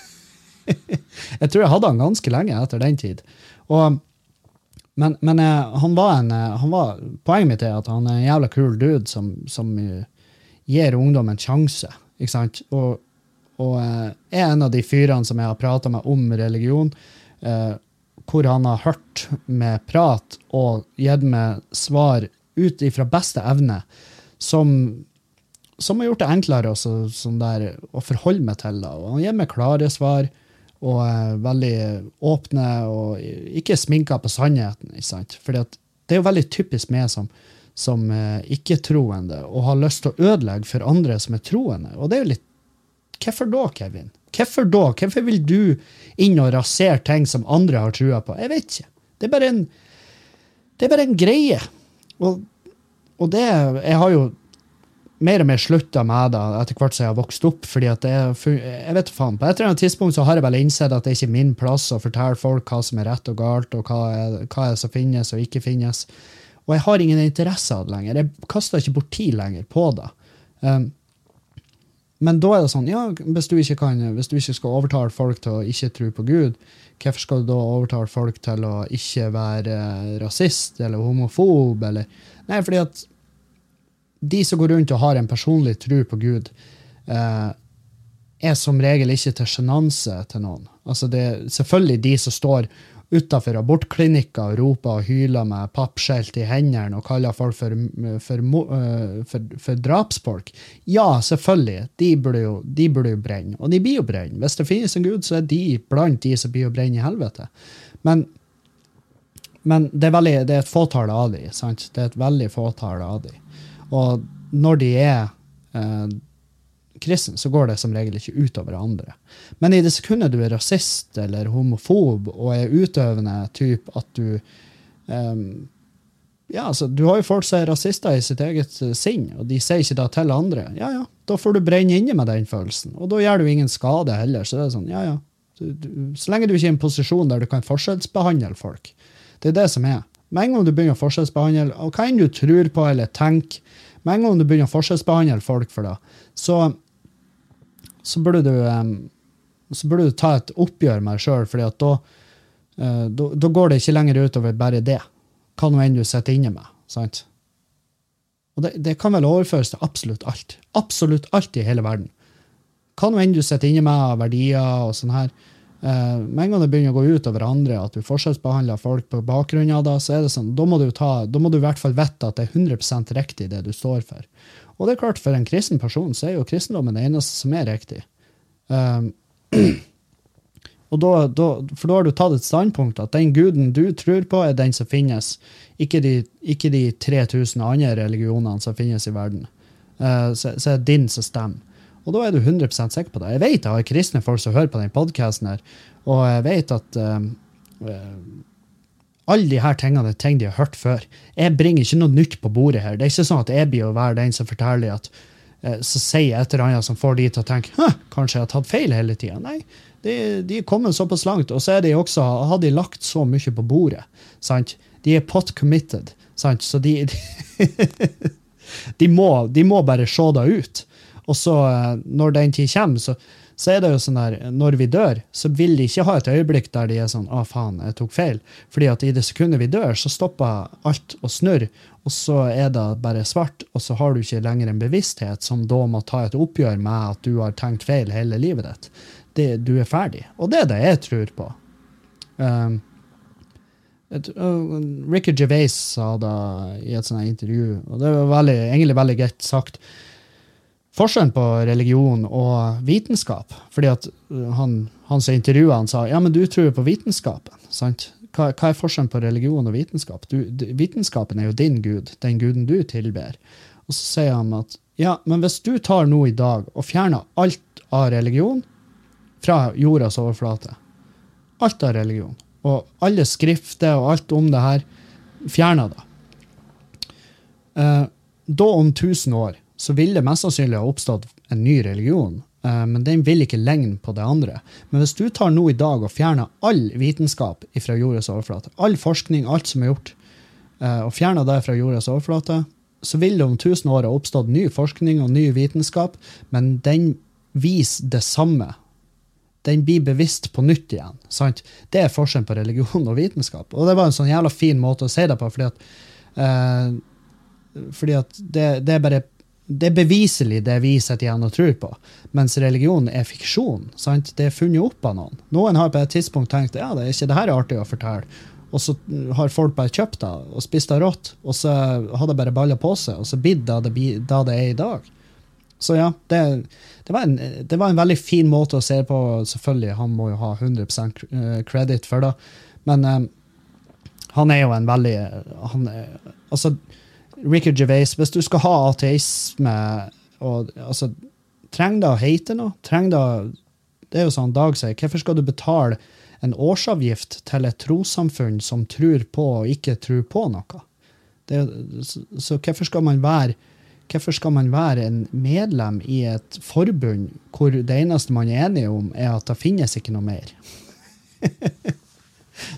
jeg tror jeg hadde han ganske lenge etter den tid. Og, men, men uh, han var en han var, Poenget mitt er at han er en jævla kul dude som, som gir ungdom en sjanse. Ikke sant? Og, og er en av de fyrene som jeg har prata med om religion. Uh, hvor han har hørt med prat og gitt meg svar ut ifra beste evne, som, som, har gjort det enklere også, sånn der, å forholde meg til. Da. Og han gir meg klare svar og er veldig åpne og ikke sminka på sannheten. For det er jo veldig typisk meg som, som uh, ikke-troende og har lyst til å ødelegge for andre som er troende. Og det er jo litt Hvorfor da, Kevin? Hvorfor da? Hvorfor vil du inn og rasere ting som andre har trua på? Jeg vet ikke. Det er bare en, det er bare en greie. Og, og det Jeg har jo mer og mer slutta med det etter hvert som jeg har vokst opp. fordi at det er, jeg vet faen, På et eller annet tidspunkt så har jeg vel innsett at det er ikke min plass å fortelle folk hva som er rett og galt, og hva er, hva er som finnes og ikke finnes. Og jeg har ingen interesse av det lenger. Jeg kaster ikke bort tid lenger på det. Um, men da er det sånn, ja, hvis du ikke, kan, hvis du ikke skal overtale folk til å ikke tro på Gud, hvorfor skal du da overtale folk til å ikke være rasist eller homofob? Eller? Nei, fordi at de som går rundt og har en personlig tro på Gud, eh, er som regel ikke til sjenanse til noen. Altså det er selvfølgelig de som står utafor abortklinikker og roper og hyler med pappskjelt i hendene og kaller folk for, for, eh, for, for drapsfolk. Ja, selvfølgelig. De burde, jo, de burde, jo, brenne. Og de blir jo brenne. Hvis det finnes en gud, så er de blant de som blir å brenne i helvete. Men, men det, er veldig, det er et fåtall av de, sant? Det er et veldig fåtall av de. Og når de er eh, kristne, så går det som regel ikke utover andre. Men i det sekundet du er rasist eller homofob og er utøvende type at du eh, ja, altså, Du har jo folk som er rasister i sitt eget uh, sinn, og de sier ikke det til andre. Ja, ja, Da får du brenne inne med den følelsen. Og da gjør du ingen skade heller. Så det er sånn, ja, ja. Du, du, så lenge du ikke er i en posisjon der du kan forskjellsbehandle folk. Det er det som er. Med en gang du begynner å forskjellsbehandle, og hva enn du tror på eller tenker, med en gang du begynner å forskjellsbehandle folk for det, så så burde du, så burde du ta et oppgjør med deg sjøl, for eh, da, da, går det ikke lenger utover bare det. Hva nå enn du sitter inne med. sant? Og det, det, kan vel overføres til absolutt alt. Absolutt alt i hele verden. Hva nå enn du sitter inne med av verdier og sånn her. Uh, med en gang det begynner å gå ut over andre, at du forskjellsbehandler folk på bakgrunn av det, så er det sånn, da må du, ta, da må du i hvert fall vite at det er 100 riktig, det du står for. Og det er klart, for en kristen person så er jo kristendommen det eneste som er riktig. Um, og da, da, for da har du tatt et standpunkt at den guden du tror på, er den som finnes, ikke de, ikke de 3000 andre religionene som finnes i verden. Uh, så, så, er det din som stemmer. Og da er du 100 sikker på det. Jeg vet jeg har kristne folk som hører på den podkasten, og jeg vet at uh, alle de her tingene er ting de har hørt før. Jeg bringer ikke noe nytt på bordet her. Det er ikke sånn at jeg blir å være den som forteller at eh, så sier et eller annet som får de til å tenke kanskje jeg har tatt feil hele tida. Nei, de, de, er kommet såpass langt, og så er de også, har de lagt så mye på bordet. Sant? De er pot committed, sant? så de, de, de, må, de må bare se det ut. Og så, eh, når den tid kommer, så så er det jo sånn der, når vi dør, så vil de ikke ha et øyeblikk der de er sånn 'Å, faen, jeg tok feil'. Fordi at i det sekundet vi dør, så stopper alt å snurre, og så er det bare svart, og så har du ikke lenger en bevissthet som da må ta et oppgjør med at du har tenkt feil hele livet ditt. Det, du er ferdig. Og det er det jeg tror på. Um, et, uh, Ricky Gervais sa det i et sånt intervju, og det var veldig, egentlig veldig greit sagt forskjellen på religion og vitenskap. Fordi at uh, han, han som intervjua han sa ja, men du tror jo på vitenskapen. sant? Hva, hva, er forskjellen på religion og vitenskap? Du, vitenskapen er jo din gud, den guden du tilber. Og så sier han at ja, men hvis du tar noe i dag og fjerner alt av religion fra jordas overflate, alt av religion, og alle skrifter og alt om det her, fjerner det, eh, da om 1000 år så vil det mest sannsynlig ha oppstått en ny religion eh, men den vil ikke ligne på det andre. Men hvis du tar nå i dag og fjerner all vitenskap fra jordens overflate, all forskning, alt som er gjort, eh, og fjerner det fra jordens overflate, så vil det om 1000 år ha oppstått ny forskning og ny vitenskap, men den viser det samme. Den blir bevisst på nytt igjen. sant? Det er forskjellen på religion og vitenskap. Og det var en sånn jævla fin måte å si det på, fordi at, uh, fordi at det, det, er bare det er beviselig det vi setter igjen og tror på, mens religion er fiksjon. sant? Det er funnet opp av noen. Noen har på et tidspunkt tenkt ja, det er ikke det her artig å fortelle, og så har folk bare kjøpt det og spist det rått, og så har det bare balla på seg, og så blitt det det, det det er i dag. Så ja, det, det, var en, det, var en, veldig fin måte å se på. Selvfølgelig, han må jo ha 100 kreditt credit for det, men um, han er jo en veldig han er, Altså, Ricky Gervais, hvis du skal ha ateisme og altså, Trenger det å hete noe? Trenger det Det er jo sånn Dag sier, hvorfor skal du betale en årsavgift til et trossamfunn som tror på og ikke tror på noe. Det, så, så hvorfor skal man være Hvorfor skal man være en medlem i et forbund hvor det eneste man er enige om, er at det finnes ikke noe mer?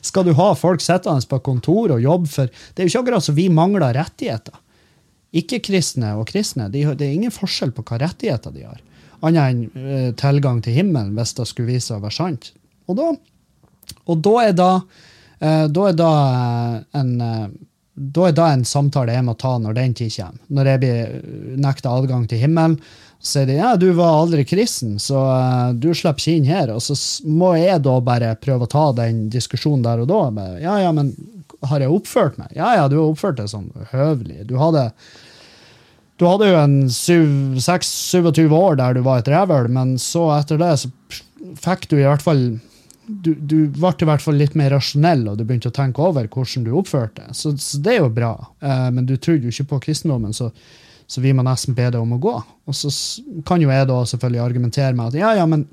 skal du ha folk sittende på kontor og jobbe for Det er jo ikke akkurat så vi mangler rettigheter. Ikke-kristne og kristne, de, det er ingen forskjell på hva rettigheter de har. Annet enn uh, tilgang til himmelen, hvis det skulle vise seg å være sant. Og da og da er da, uh, da, er da eh, en da er det en samtale jeg må ta når den tid kommer. Når jeg blir nekta adgang til himmelen, sier de ja, du var aldri kristen, så uh, du slipper ikke inn her. Og så må jeg da bare prøve å ta den diskusjonen der og da. Med, ja, ja, men har jeg oppført meg? Ja, ja, du har oppført deg sånn høvelig. Du hadde, du hadde jo en 26-27 år der du var et rævhøl, men så etter det så fikk du i hvert fall du, du, ble i hvert fall litt mer rasjonell, og du begynte å tenke over hvordan du oppførte så, så det er jo bra. Uh, men du trodde jo ikke på kristendommen, så, så, vi må nesten be deg om å gå. Og så kan jo jeg da selvfølgelig argumentere med at ja, ja, men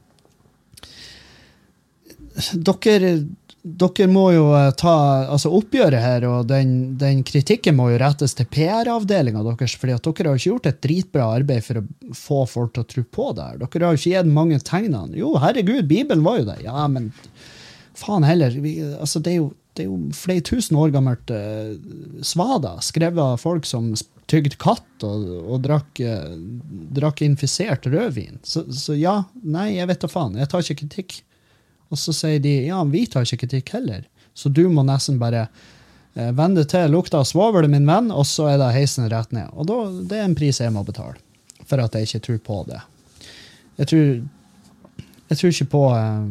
dere dere må jo eh, ta altså Oppgjøret her og den, den kritikken må jo rettes til PR-avdelinga deres. fordi at dere har jo ikke gjort et dritbra arbeid for å få folk til å tro på det. her. Dere har jo ikke gitt mange tegnene. Jo, herregud, Bibelen var jo det. Ja, men faen heller. Vi, altså, det er jo, det er jo flere tusen år gammelt uh, svada, skrevet av folk som tygde katt og, og drakk, uh, drakk, infisert rødvin. Så, så ja, nei, jeg vet da faen. Jeg tar ikke kritikk. Og så sier de ja, vi tar ikke kritikk heller, så du må nesten bare eh, vende til lukta av svovel, min venn, og så er det heisen rett ned. Og da, det er en pris jeg må betale for at jeg ikke tror på det. Jeg tror, jeg tror ikke på eh,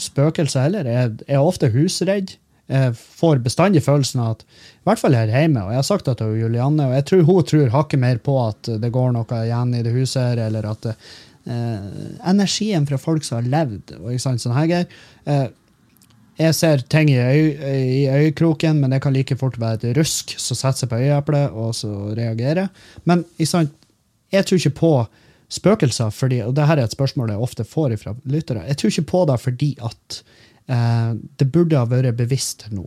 spøkelser heller. Jeg, jeg, er ofte husredd. Jeg får bestandig følelsen av at I hvert fall her hjemme, og jeg har sagt det til Julianne, og jeg tror hun tror hakket mer på at det går noe igjen i det huset her, eller at eh, energien fra folk som har levd. og ikke sant, sånn her eh, Jeg ser ting i, øy, i, øyekroken, men det kan like fort være et rusk som setter seg på øyeeplet og så reagerer. Men sant, jeg tror ikke på spøkelser, fordi, og dette er et spørsmål jeg ofte får fra lyttere. Jeg tror ikke på det fordi at eh, det burde ha vært bevisst nå.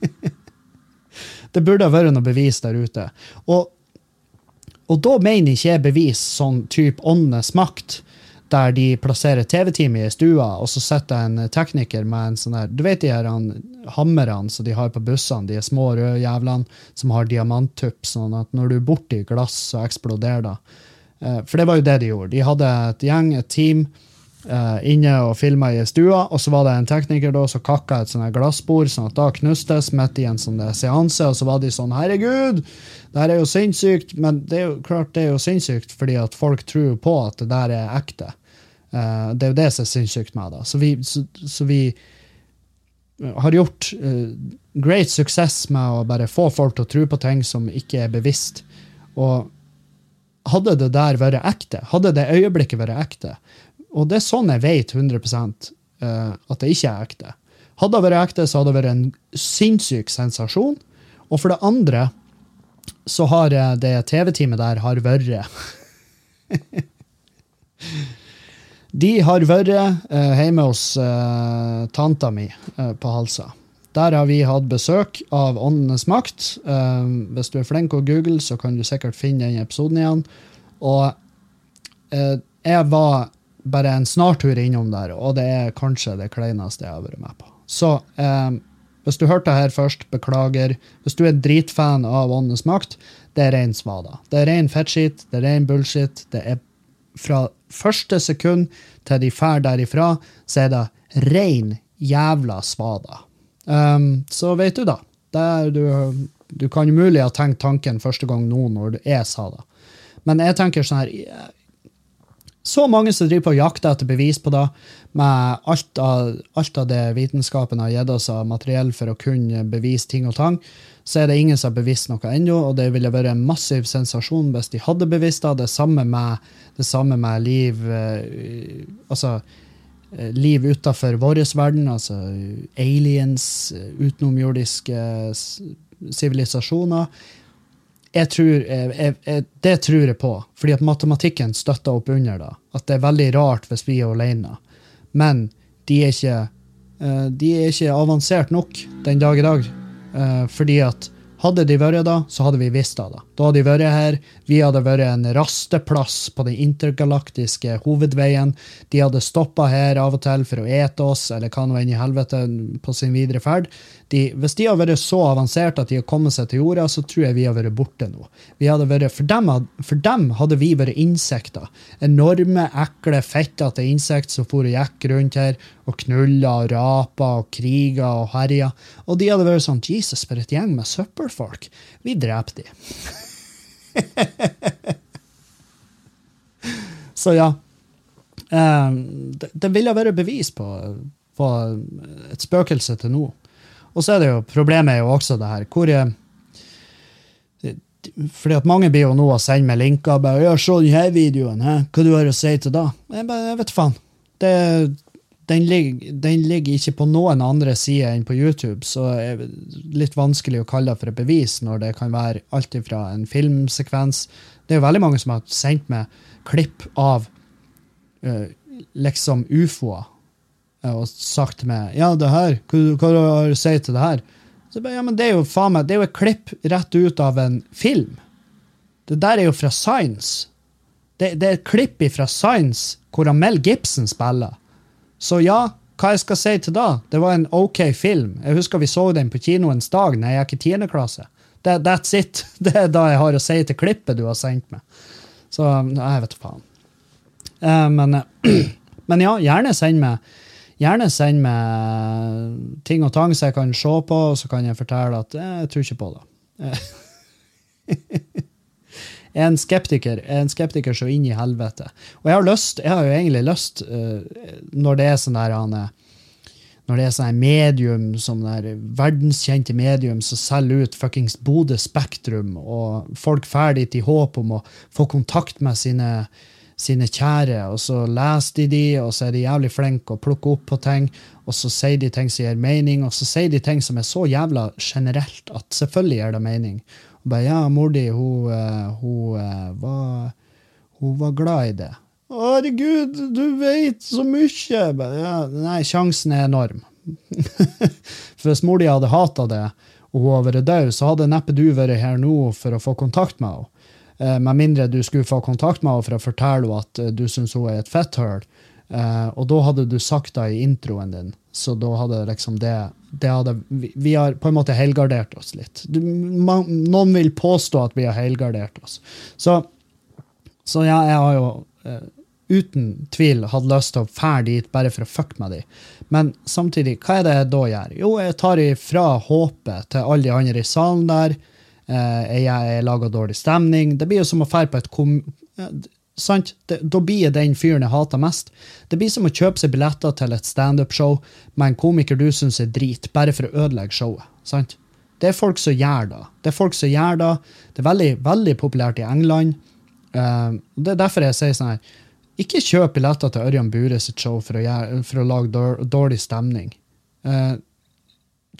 det burde ha vært noe bevis der ute. Og og da mener ikke jeg bevis sånn type åndenes makt, der de plasserer TV-teamet i stua, og så setter en tekniker med en sånn der Du vet de her hammerne som de har på bussene, de små røde jævlene som har diamanttupp, sånn at når du er borti glass, så eksploderer det. Eh, for det var jo det de gjorde. De hadde et gjeng, et team, uh, inne og filma i stua, og så var det en tekniker da som kakka et sånt glassbord, sånn at da knustes midt i en sånn seanse, og så var de sånn Herregud, det her er jo sinnssykt! Men det er jo klart det er jo sinnssykt fordi at folk tror på at det der er ekte. Uh, det er jo det som er sinnssykt med det. Så vi, så, så vi har gjort uh, great suksess med å bare få folk til å tro på ting som ikke er bevisst. Og hadde det der vært ekte, hadde det øyeblikket vært ekte, og det er sånn jeg vet 100 uh, at det ikke er ekte. Hadde det vært ekte, så hadde det vært en sinnssyk sensasjon. Og for det andre så har det TV-teamet der har vært De har vært uh, hjemme hos uh, tanta mi på Halsa. Der har vi hatt besøk av Åndenes makt. Hvis du er flink å google, så kan du sikkert finne den episoden igjen. Og jeg var bare en snartur innom der, og det er kanskje det kleineste jeg har vært med på. Så eh, hvis du hørte her først, beklager. Hvis du er dritfan av Åndenes makt, det er ren svada. Det er ren fettskitt, det er ren bullshit. Det er fra første sekund til de drar derifra, så er det ren jævla svada. Um, så vet du, da. Du, du, kan umulig ha tenkt tanken første gang nå når jeg sa det. Men jeg tenker sånn her Så mange som driver på jakter etter bevis på det, med alt av, alt av det vitenskapen har gitt oss av materiell for å kunne bevise ting og tang, så er det ingen som har bevisst noe ennå, og det ville vært en massiv sensasjon hvis de hadde bevisst det. Det samme med, det samme med liv eh, Altså eh, liv utafor vår verden, altså aliens, utenomjordiske sivilisasjoner. Jeg tror, jeg, jeg, det tror jeg på, fordi at matematikken støtter opp under det. At det er veldig rart hvis vi er alene. Men de er ikke, eh, de er ikke avansert nok den dag i dag. Eh, fordi at hadde de vært da, så hadde vi visst av det. Da hadde de vært her. Vi hadde vært en rasteplass på den intergalaktiske hovedveien. De hadde stoppa her av og til for å ete oss, eller hva nå enn i helvete, på sin videre ferd. De, hvis de hadde vært så avanserte at de hadde kommet seg til jorda, så tror jeg vi hadde vært borte nå. Vært, for, dem, for, dem, hadde vi vært insekter. Enorme, ekle, fettete insekter som for og gikk rundt her og knulla og rapa og kriga og herja. Og de hadde vært sånn Jesus, for et gjeng med søppelfolk. Vi dreper de. Så ja. Um, det, det ville vært bevis på, på, et spøkelse til nå. Og så er det jo problemet er jo også det her hvor jeg, fordi at Mange blir jo nå å sende meg linker. bare, ja, 'Se denne videoen. He. Hva du har å si til da?' Jeg, bare, jeg vet faen. Det, den, ligger, den, ligger, ikke på noen andre sider enn på YouTube, så det er litt vanskelig å kalle det for et bevis når det kan være alt fra en filmsekvens Det er jo veldig mange som har sendt meg klipp av uh, liksom ufoer og sagt til meg 'Ja, det her, hva, hva har du å si til det her?' Så bare, ja, men Det er jo faen meg, det er jo et klipp rett ut av en film. Det der er jo fra Science. Det, det er et klipp fra Science hvor Mel Gibson spiller. Så ja, hva jeg skal si til da? Det var en OK film. Jeg husker vi så den på kinoens dag da jeg gikk i tiende klasse. That, that's it. Det er da jeg har å si til klippet du har sendt meg. Så jeg vet faen. Uh, men, men, ja, gjerne send meg Gjerne send meg ting og tang som jeg kan se på, og så kan jeg fortelle at eh, jeg tror ikke på det. en skeptiker er en skeptiker så inn i helvete. Og jeg har lyst, jeg har jo egentlig lyst, uh, når det er sånn der han når det er sånn medium, der verdenskjente medium som selger ut fuckings Bodø Spektrum, og folk drar dit i håp om å få kontakt med sine, sine kjære, og så leser de de, og så er de jævlig flinke å plukke opp på ting, og så sier de ting som gir mening, og så sier de ting som er så jævla generelt at selvfølgelig gir det mening. Og bare, ja, mor di, hun, eh, hun, eh, var, hun var glad i det. Herregud, du vet så mye! Ja, nei, sjansen er enorm. For hvis mor di hadde hata det, og hun hadde vært død, så hadde neppe du vært her nå for å få kontakt med henne. Eh, med mindre du skulle få kontakt med henne for å fortelle henne at du syns hun er et fetthull. Og da hadde du sagt det i introen din, så da hadde liksom det hadde, vi, har på en måte helgardert oss litt. Noen vil påstå at vi har helgardert oss. Så, så ja, jeg har jo uten tvil hatt lyst til å fære dit bare for å fucke med dem. Men samtidig, hva er det jeg da gjør? Jo, jeg tar ifra håpet til alle de andre i salen der. Uh, jeg, lager dårlig stemning. Det blir jo som å dra på et kom sant? Da blir den fyren jeg hater mest. Det blir som å kjøpe seg billetter til et standup-show med en komiker du syns er drit, bare for å ødelegge showet. sant? Det er folk som gjør det. Det er folk som gjør det. Det er veldig, veldig populært i England. Uh, det er derfor jeg sier sånn her Ikke kjøp billetter til Ørjan Bure sitt show for å, gjøre, for å lage dårlig stemning.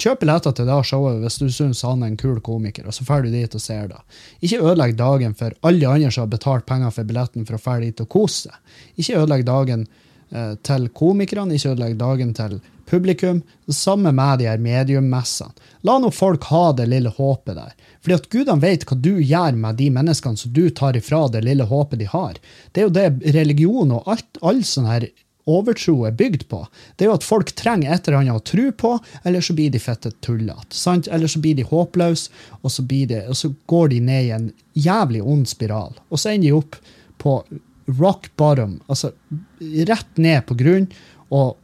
Kjøp billetter til det showet hvis du syns han er en kul komiker, og så drar du dit og ser det. Ikke ødelegg dagen for alle andre som har betalt penger for billetten for å dra dit og kose seg. Ikke ødelegg dagen eh, til komikerne, ikke ødelegg dagen til publikum. Det samme med de her mediummessene. La nå folk ha det lille håpet der. Fordi at gudene vet hva du gjør med de menneskene som du tar ifra det lille håpet de har. Det er jo det religion og alt, all sånn her overtro er bygd på. Det er jo at folk trenger et eller annet å tro på, eller så blir de fette tullete. Eller så blir de håpløse, og så, blir de, og så går de ned i en jævlig ond spiral. Og så ender de opp på rock bottom, altså rett ned på grunn, og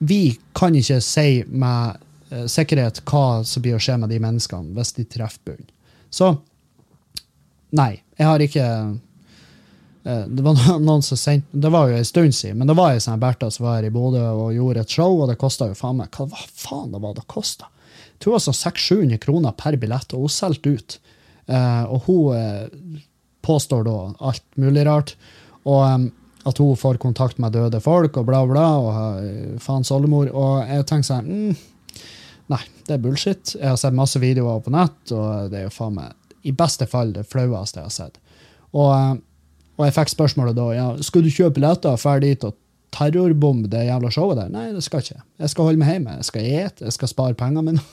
vi kan ikke si med eh, sikkerhet hva som blir å skje med de menneskene hvis de treffer bunn. Så nei, jeg har ikke det var noen som sendte, det var jo en stund siden, men det var ei sånn Bertha som var her i Bodø og gjorde et show, og det kosta jo faen meg Hva faen det var det kosta? Jeg tror det var sånn 600-700 kroner per billett, og hun solgte ut. Eh, og hun eh, påstår da alt mulig rart. Og at hun får kontakt med døde folk og bla, bla, og faens oldemor. Og jeg tenker sånn mm, Nei, det er bullshit. Jeg har sett masse videoer på nett, og det er jo faen meg i beste fall det flaueste jeg har sett. Og, eh, og jeg fikk spørsmålet da ja, skal du kjøpe billetter og dra dit og terrorbombe det jævla showet der. Nei, det skal jeg ikke. Jeg skal holde meg hjemme. Jeg skal ete, jeg skal spare pengene mine.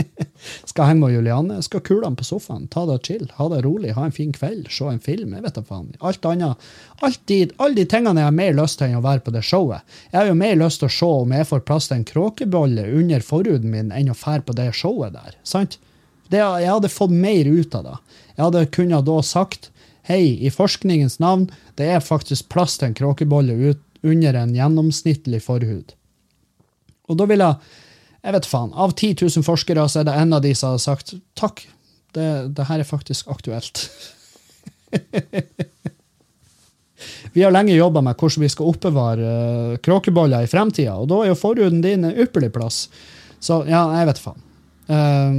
skal henge med Julianne, jeg skal kule han på sofaen, ta det chill, ha det rolig, ha en fin kveld, se en film. jeg vet da faen. Alt annet, alt de, Alle de tingene jeg har mer lyst til enn å være på det showet. Jeg har jo mer lyst til å se om jeg får plass til en kråkebolle under forhuden min enn å fære på det showet der. sant? Det, jeg hadde fått mer ut av det. Jeg hadde kunnet da sagt hei, i forskningens navn, det er faktisk plass til en kråkebolle ut, under en gjennomsnittlig forhud. Og da vil jeg jeg vet faen, Av 10 000 forskere så er det en av de som har sagt takk, det, det her er faktisk aktuelt. vi har lenge jobba med hvordan vi skal oppbevare uh, kråkeboller i fremtida, og da er jo forhuden din en ypperlig plass. Så ja, jeg vet faen. Uh,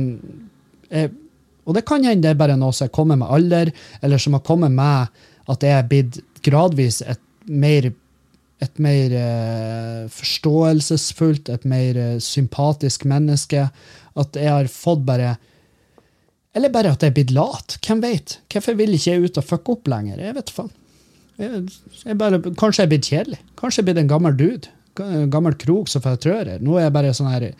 jeg, og det kan hende det er bare noe som er kommet med alder, eller som har kommet med at jeg er blitt gradvis et mer et mer eh, forståelsesfullt, et mer eh, sympatisk menneske. At jeg har fått bare Eller bare at jeg er blitt lat. Hvem vet? Hvorfor vil ikke jeg ut og fucke opp lenger? Jeg vet faen. Jeg, jeg bare, kanskje jeg er blitt kjedelig. Kanskje jeg er blitt en gammel dude. Gammel krok som får trører. Nå er jeg bare sånn her er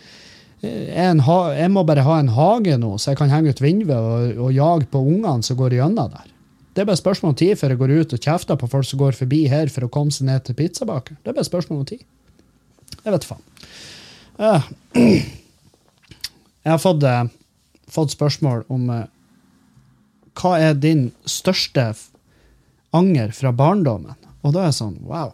ha, jeg må bare ha en hage nå, så jeg kan henge ut vinduet og, og jage på ungene som går gjennom der. Det er bare spørsmål om tid før jeg går ut og kjefter på folk som går forbi her for å komme seg ned til pizzabakeren. Det er bare spørsmål om tid. Jeg vet faen. Eh, Jeg har fått, eh, fått spørsmål om eh, hva er din største anger fra barndommen? Og da er jeg sånn, wow.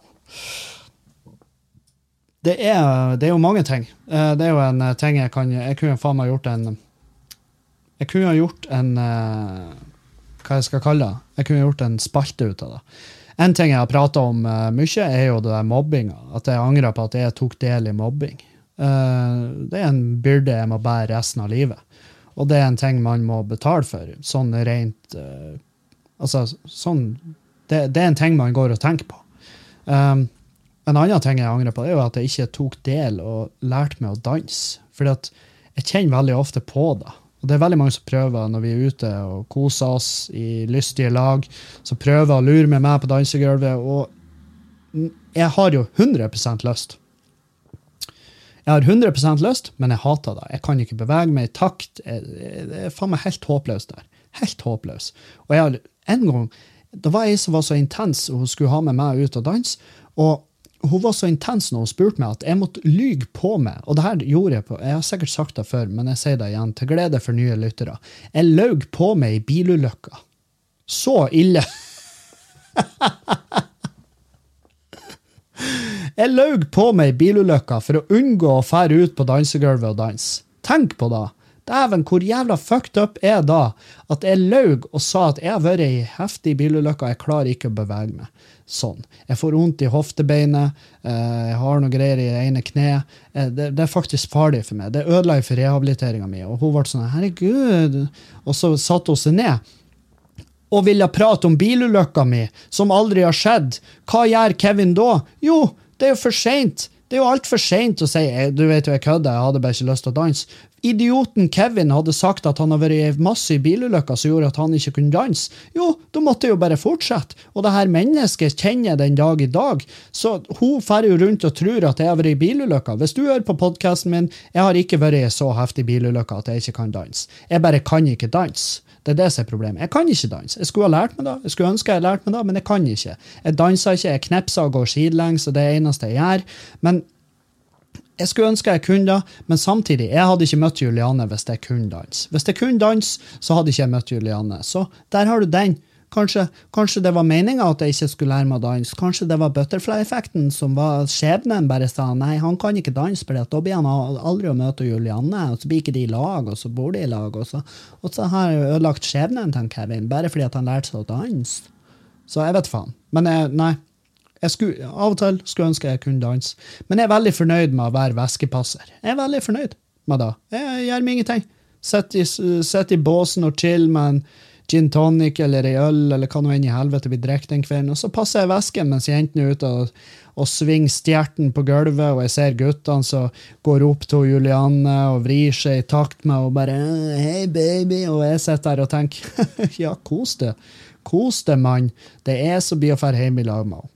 Det er, det er jo mange ting. Eh, Det er jo en eh, ting jeg kan Jeg kunne faen meg gjort en Jeg kunne gjort en eh, Hva jeg skal kalle det? Jeg kunne gjort en spalte ut av det. En ting jeg har prata om mye, er jo det der mobbinga. At jeg angrer på at jeg tok del i mobbing. Det er en byrde jeg må bære resten av livet. Og det er en ting man må betale for. Sånn rent Altså, sånn det, det er en ting man går og tenker på. Um, en annen ting jeg angrer på, er jo at jeg ikke tok del og lærte meg å danse. Fordi at jeg kjenner veldig ofte på det. Og det er veldig mange som prøver når vi er ute og koser oss i lystige lag, som prøver å lure med meg på dansegulvet. Og jeg har jo 100% lyst. Jeg har 100% lyst, men jeg hater det. Jeg kan ikke bevege meg i takt. Det er faen meg helt håpløst der. Helt håpløs. Og jeg har en gang Det var ei som var så intens, og hun skulle ha med meg ut og danse. Og hun var så intens når hun spurte meg at jeg måtte lyge på meg. Og det her gjorde jeg på Jeg har sikkert sagt det før, men jeg sier det igjen til glede for nye lyttere. Jeg løy på meg i bilulykka. Så ille. Jeg løy på meg i bilulykka for å unngå å fære ut på dansegulvet og danse. Tenk på det. Dæven, hvor jævla fucked up er da at jeg løy og sa at jeg har vært i heftig bilulykke og jeg klarer ikke å bevege meg. Sånn. Jeg får vondt i hoftebeinet, eh, jeg har noe greier i det ene kneet. Eh, Det, det er faktisk farlig for meg. Det ødela for rehabiliteringa mi. Og hun ble sånn herregud. Og så satte hun seg ned og ville prate om bilulykka mi, som aldri har skjedd, hva gjør Kevin da? Jo, det er jo for seint. Det er jo altfor seint å si «Eh, du vet jo, jeg kødder, jeg hadde bare ikke lyst til å danse. Idioten Kevin hadde sagt at han har vært i masse bilulykker som gjorde at han ikke kunne danse, jo, da måtte jeg jo bare fortsette. Og det her mennesket kjenner jeg den dag i dag, så hun fer jo rundt og tror at jeg har vært i bilulykker. Hvis du hører på podkasten min, jeg har ikke vært i så heftig bilulykke at jeg ikke kan danse. Jeg bare kan ikke danse. Det er det som er problemet. Jeg kan ikke danse. Jeg skulle ha lært meg det, jeg skulle ønske jeg hadde lært meg det, men jeg kan ikke. Jeg danser ikke, jeg knepser og går sidelengs, og det er det eneste jeg gjør. Men jeg skulle ønske jeg kunne det, men samtidig, jeg hadde ikke møtt Juliane hvis jeg kunne danse. Hvis jeg kunne danse, så hadde ikke jeg møtt Juliane. Så der har du den. Kanskje, kanskje det var meninga at jeg ikke skulle lære meg å danse. Kanskje det var butterfly-effekten som var skjebnen bare sa nei, han kan ikke danse, for da blir han aldri å møte Julianne, og så blir ikke de i lag, og så bor de i lag, og så, og så har jeg ødelagt skjebnen til Kevin bare fordi han lærte seg å danse. Så jeg vet faen. Men nei. Jeg skulle, av og til skulle ønske jeg kunne danse. Men jeg er veldig fornøyd med å være veskepasser. Jeg er veldig fornøyd med det. Jeg gjør meg ingenting. Sitter i, i båsen og chill med en gin tonic eller ei øl eller hva nå enn i helvete vi drikker den kvelden, og så passer jeg vesken mens jentene er ute og, og svinger stjerten på gulvet, og jeg ser guttene som går opp til Julianne og vrir seg i takt med og bare 'Hei, baby', og jeg sitter der og tenker 'Ja, kos deg. Kos deg, mann. Det er jeg som blir å dra hjem i lag med henne'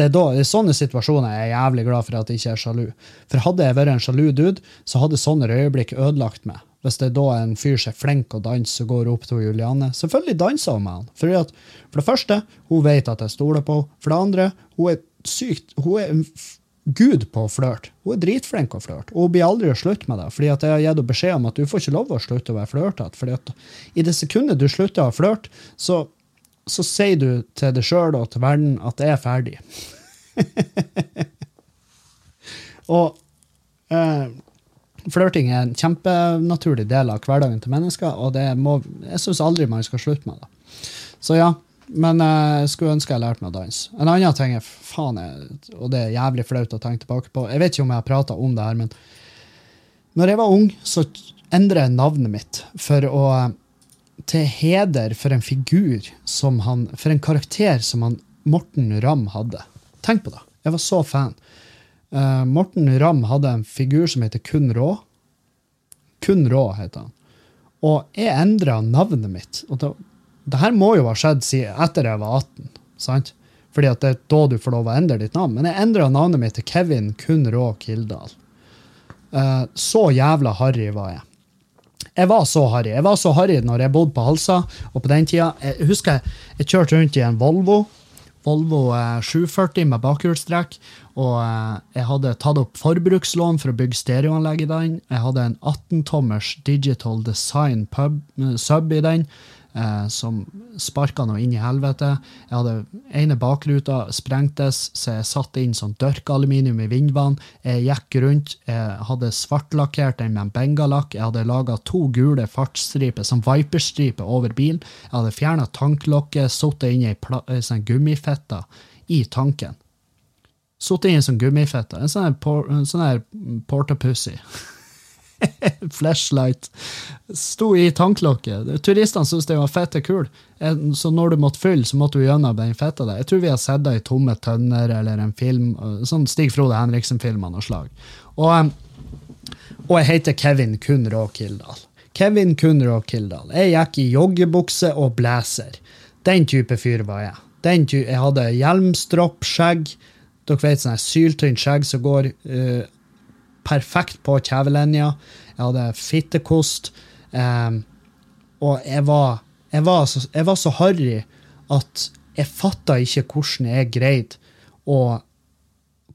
det er da, I sånne situasjoner er jeg jævlig glad for at jeg ikke er sjalu. For hadde jeg vært en sjalu dude, så hadde sånne øyeblikk ødelagt meg. Hvis det er da en fyr som er flink å danse og går opp til Juliane. Selvfølgelig danser hun med han. For, at, for det første, hun vet at jeg stoler på henne. For det andre, hun er sykt Hun er en gud på å flørte. Hun er dritflink å flørte. Og hun blir aldri å slutte med det. fordi at jeg har gitt henne beskjed om at du får ikke lov å slutte å være flørtete. fordi at i det sekundet du slutter å flørte, så så sier du til deg sjøl og til verden at det er ferdig. og eh, flørting er en kjempenaturlig del av hverdagen til mennesker, og det må, jeg syns aldri man skal slutte med det. Så ja, men eh, jeg skulle ønske jeg lærte meg å danse. En annen ting er, faen, jeg, og det er jævlig flaut å tenke tilbake på Jeg vet ikke om jeg har prata om det her, men når jeg var ung, så endret jeg navnet mitt for å til heder for en figur som han For en karakter som han Morten Ramm hadde. Tenk på det. Jeg var så fan. Uh, Morten Ramm hadde en figur som heter Kun Rå. Kun Rå heter han. Og jeg endra navnet mitt. Og det, det, her må jo ha skjedd etter jeg var 18. sant? Fordi at det er da du får lov å endre ditt navn. Men jeg endra navnet mitt til Kevin Kun Rå Kildahl. Uh, så jævla harry var jeg. Jeg var så harry. Jeg var så harry når jeg bodde på Halsa. Og på den tida, jeg husker jeg, jeg kjørte rundt i en Volvo. Volvo 740 eh, med bakhjulstrekk. Og eh, jeg hadde tatt opp forbrukslån for å bygge stereoanlegg i den. Jeg hadde en 18-tommers Digital Design pub, eh, sub i den eh, som sparka noe inn i helvete. Jeg hadde ene bakruta sprengtes, så jeg satte inn sånn dørkaluminium i vindvann. Jeg gikk rundt, jeg hadde svartlakkert den med en bengalakk. Jeg hadde laga to gule fartsstriper, som viperstriper, over bilen. Jeg hadde fjerna tanklokket, sittet inn i sånn gummifetta i tanken. Sittet inn i sånn gummifette. En sånn, por, sånn portapussy. Flashlight. Sto i tanklokket. Turistene syntes det var fette kul, så når du måtte fylle, så måtte du gjennom den fetta der. Jeg tror vi har sett det i Tomme tønner eller en film, sånn Stig Frode Henriksen-film av noe slag. Og, og, jeg heter Kevin Kunrå Kildahl. Kevin Kunrå Kildahl. Jeg gikk i joggebukse og blazer. Den type fyr var jeg. Den ty jeg hadde hjelmstropp, skjegg. Dere vet sånn syltynt skjegg som går uh, perfekt på kjevelinja. Jeg hadde fittekost. Um, og jeg var, jeg var, så, jeg var så harry at jeg fatta ikke hvordan jeg greide og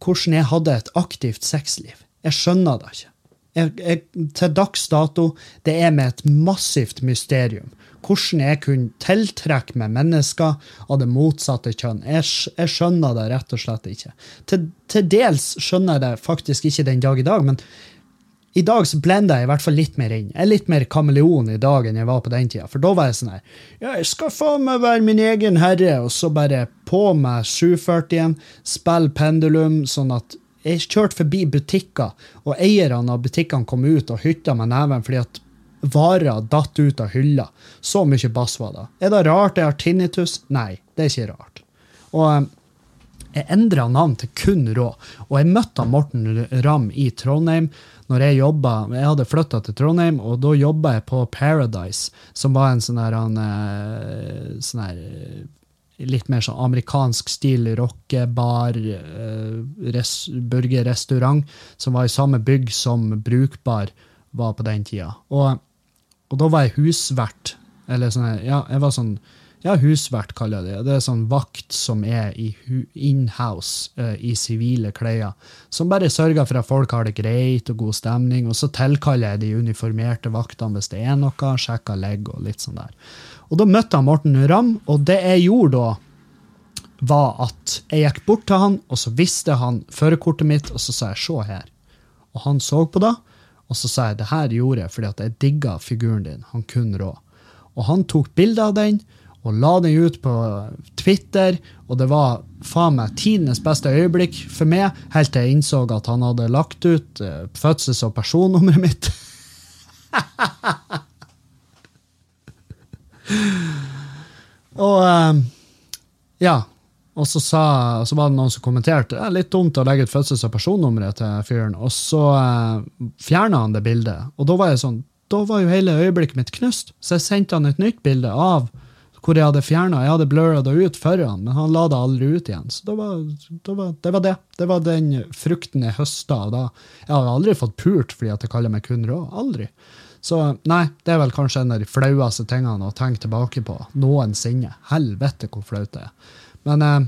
Hvordan jeg hadde et aktivt sexliv. Jeg skjønner det ikke. Jeg, jeg, til dags dato det er med et massivt mysterium hvordan jeg kunne tiltrekke meg mennesker av det motsatte kjønn. Jeg, jeg skjønner det rett og slett ikke. Til, til, dels skjønner jeg det faktisk ikke den dag i dag, men i dag så blender jeg i hvert fall litt mer inn. Jeg er litt mer kameleon i dag enn jeg var på den tida. For da var jeg sånn her Ja, jeg skal faen meg være min egen herre, og så bare på meg 740-en, spille pendulum, sånn at jeg kjørte forbi butikker, og eierne av butikkene kom ut og hytta med neven fordi at varer datt ut av hylla. Så mye bass var det. Er det rart jeg har tinnitus? Nei, det er ikke rart. Og eh, Jeg endra navn til kun Rå. Og jeg møtte Morten Ramm i Trondheim når jeg jobba Jeg hadde flytta til Trondheim, og da jobba jeg på Paradise, som var en sånn her, han, eh, sånn her eh, Litt mer sånn amerikansk stil rockebar, res, burgerrestaurant, som var i samme bygg som Brukbar var på den tida. Og, og da var jeg husvert. Eller sånn, ja, jeg var sånn ja, husvert kaller jeg det. Det er sånn vakt som er i inhouse uh, i sivile klær. Som bare sørger for at folk har det greit og god stemning. Og så tilkaller jeg de uniformerte vaktene hvis det er noe. Sjekker legg og litt sånn der. Og da møtte jeg Morten Ramm, og det jeg gjorde da, var at jeg gikk bort til han, og så viste han førerkortet mitt, og så sa jeg 'se her'. Og han så på det, og så sa jeg 'det her gjorde jeg fordi at jeg digga figuren din'. Han kunne rå. Og han tok bilde av den og la den ut på Twitter, og det var faen meg tidenes beste øyeblikk for meg, helt til jeg innså at han hadde lagt ut uh, fødsels- og personnummeret mitt. og uh, ja. Og så, sa, så, var det noen som kommenterte det er litt dumt å legge ut fødsels- og personnummeret til fyren, og så eh, fjerna han det bildet. Og da var jeg sånn, da var jo hele øyeblikket mitt knust, så jeg sendte han et nytt bilde av hvor jeg hadde fjerna Jeg hadde blurra det ut for han, men han la det aldri ut igjen. Så det var, det var, det var det. Det var den frukten jeg høsta. Da. Jeg har aldri fått pult fordi at jeg kaller meg kun rå. Aldri. Så nei, det er vel kanskje en av de flaueste tingene å tenke tilbake på noensinne. Helvete hvor flaut det er. Men eh,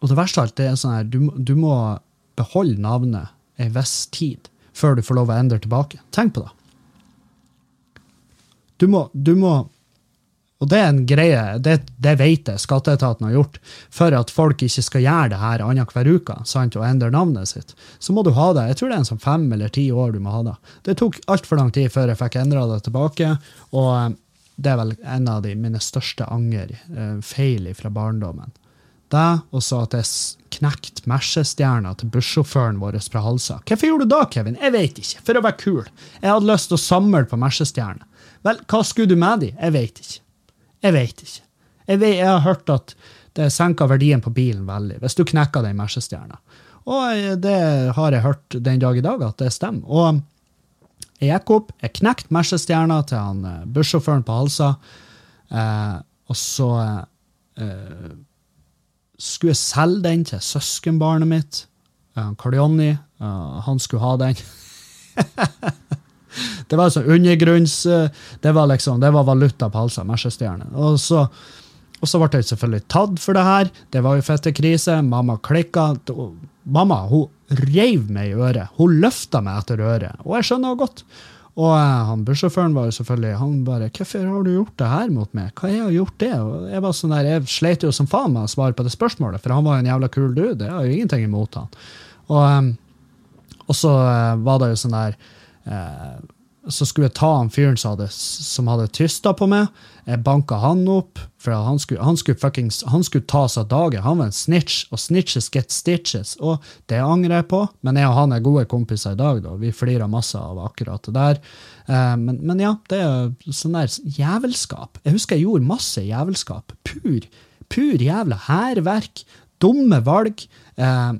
Og det verste av alt, det er sånn her, du, du må beholde navnet ei viss tid før du får lov å endre tilbake. Tenk på det. Du må, du må og det er en greie, det, det vet jeg skatteetaten har gjort, for at folk ikke skal gjøre det her annenhver uke sant, og endre navnet sitt. Så må du ha det. Jeg tror det er en sånn fem eller ti år du må ha det. Det tok altfor lang tid før jeg fikk endra det tilbake, og eh, det er vel en av de mine største anger, eh, feil fra barndommen. Det, og så at jeg knekte mersestjerna til bussjåføren vår fra Halsa. Hvorfor gjorde du da, Kevin? Jeg vet ikke. For å være kul. Jeg hadde lyst til å samle på mersestjerner. Vel, hva skulle du med de? Jeg vet ikke. Jeg vet ikke. Jeg, vet, jeg har hørt at det senker verdien på bilen veldig hvis du knekker den mersestjerna. Og det har jeg hørt den dag i dag, at det stemmer. Og jeg gikk opp, jeg knekte Mercestjerna til han eh, bussjåføren på Halsa, eh, og så eh, skulle jeg selge den til søskenbarnet mitt, eh, Karl Jonny. Eh, han skulle ha den. Det var sånn undergrunns... Eh, det var liksom, det var valuta på halsen. Mercestjerne. Og så, og så ble jeg selvfølgelig tatt for det her. Det var jo fette krise. Mamma klikka. Mamma hun reiv meg i øret. Hun løfta meg etter øret. Og jeg skjønner det godt. Og eh, han bussjåføren var jo selvfølgelig han bare 'Hvorfor har du gjort det her mot meg?' Hva jeg har gjort det? Og jeg var sånn der, jeg sleit jo som faen med å svare på det spørsmålet, for han var jo en jævla kul dude. Jeg har jo ingenting imot han. Og, eh, og så var det jo sånn der eh, så skulle jeg ta han fyren som hadde, som hadde tysta på meg. Jeg banka han opp, for han skulle, han skulle, fuckings, han skulle ta seg av dage. Han var en snitch, og snitches get stitches. Og det angrer jeg på, men jeg og han er gode kompiser i dag. da. Vi flirer masse av akkurat det der. Eh, men, men, ja, det er sånn der jævelskap. Jeg husker jeg gjorde masse jævelskap. Pur, pur jævla hærverk. Dumme valg. Eh,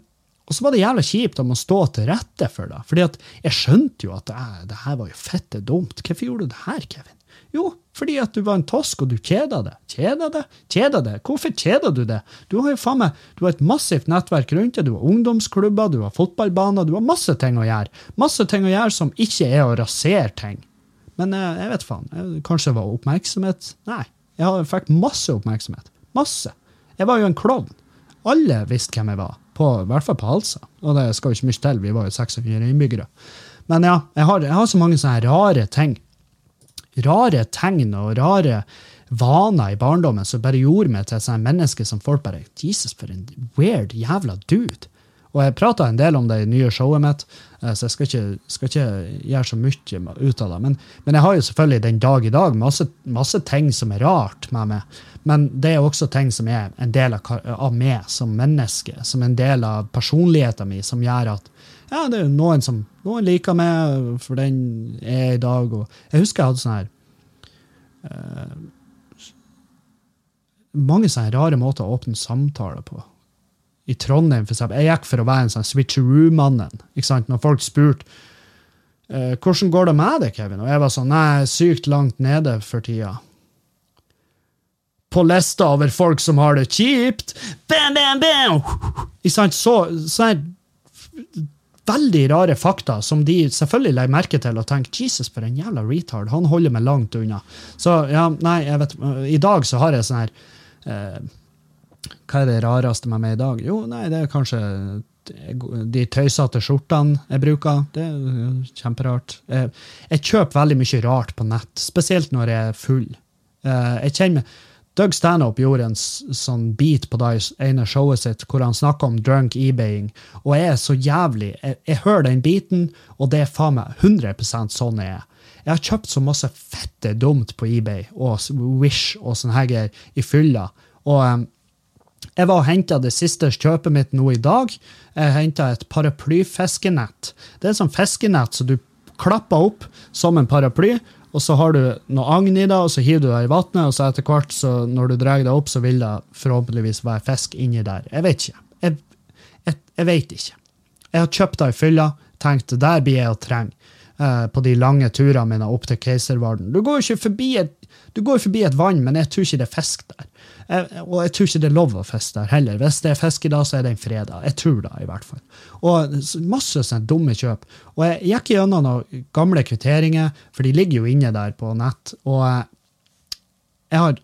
og så var det jævla kjipt om å stå til rette for det. Fordi at jeg skjønte jo at det her var jo fette dumt. Hvorfor gjorde du det her, Kevin? Jo, fordi at du var en tosk, og du kjeda det. Kjeda det? Kjeda det? Hvorfor kjeda du det? Du har jo faen meg du har et massivt nettverk rundt deg. Du har ungdomsklubber, du har fotballbaner, du har masse ting å gjøre. Masse ting å gjøre som ikke er å rasere ting. Men jeg, eh, vet faen. Kanskje det var oppmerksomhet? Nei. Jeg fikk masse oppmerksomhet. Masse. Jeg var jo en klovn. Alle visste hvem jeg var på, i hvert fall på Halsa. Og det skal jo ikke mye til, vi var jo 600 innbyggere. Men ja, jeg har, jeg har så mange sånne rare ting. Rare tegn og rare vaner i barndommen som bare gjorde meg til et menneske som folk bare Jesus, for en weird jævla dude. Og jeg prata en del om det i nye showet mitt, eh, så jeg skal ikke, skal ikke gjøre så mye ut av det. Men, men, jeg har jo selvfølgelig den dag i dag masse, masse ting som er rart med meg. Men det er også ting som er en del av, av meg som menneske, som en del av personligheten min, som gjør at ja, det er noen som noen liker meg for den er i dag. Og jeg husker jeg hadde sånn her uh, Mange sånne rare måter å åpne samtaler på i Trondheim, for eksempel. Jeg gikk for å være en sånn switcheroo-mannen. ikke sant? Når folk spurte uh, hvordan går det med deg, Kevin, og jeg var sånn nei, sykt langt nede for tida. På lista over folk som har det kjipt. Bam, bam, bam! Ikke sant? Så, sånn veldig rare fakta som de selvfølgelig legger merke til og tenker Jesus, for en jævla retard. Han holder meg langt unna. Så ja, nei, jeg vet I dag så har jeg sånn her eh, Hva er det rareste med meg i dag? Jo, nei, det er kanskje de tøysete skjortene jeg bruker. Det er kjemperart. Jeg, jeg kjøper veldig mye rart på nett, spesielt når jeg er full. Eh, jeg kjenner meg Doug Stanhope gjorde en sånn beat på det ene showet sitt hvor han snakka om drunk ebaying, og jeg er så jævlig jeg, jeg, hører den beaten, og det er faen meg 100 sånn jeg er. Jeg har kjøpt så masse fette dumt på eBay og Wish og sånne her i fylla. Og um, jeg var og henta det siste kjøpet mitt nå i dag. Jeg henta et paraplyfiskenett. Det er sånn fiskenett som så du klapper opp som en paraply, og så har du noe agn i det, og så hiver du det i vannet, og så etter hvert, så når du drar det opp, så vil det forhåpentligvis være fisk inni der. Jeg vet ikke. Jeg, jeg, jeg vet ikke. Jeg har kjøpt det i fylla, tenkt der blir jeg å trenge eh, på de lange turene mine opp til Keiservarden. Du går jo forbi forbi et vann, men jeg tror ikke det er fisk der. Jeg, og jeg tror ikke det er lov å fiske der heller. Hvis det er fisk i dag, så er det en fredag. Jeg tror det, i hvert fall. Og masse sånne dumme kjøp. Og jeg gikk gjennom noen gamle kvitteringer, for de ligger jo inne der på nett. Og eh, jeg har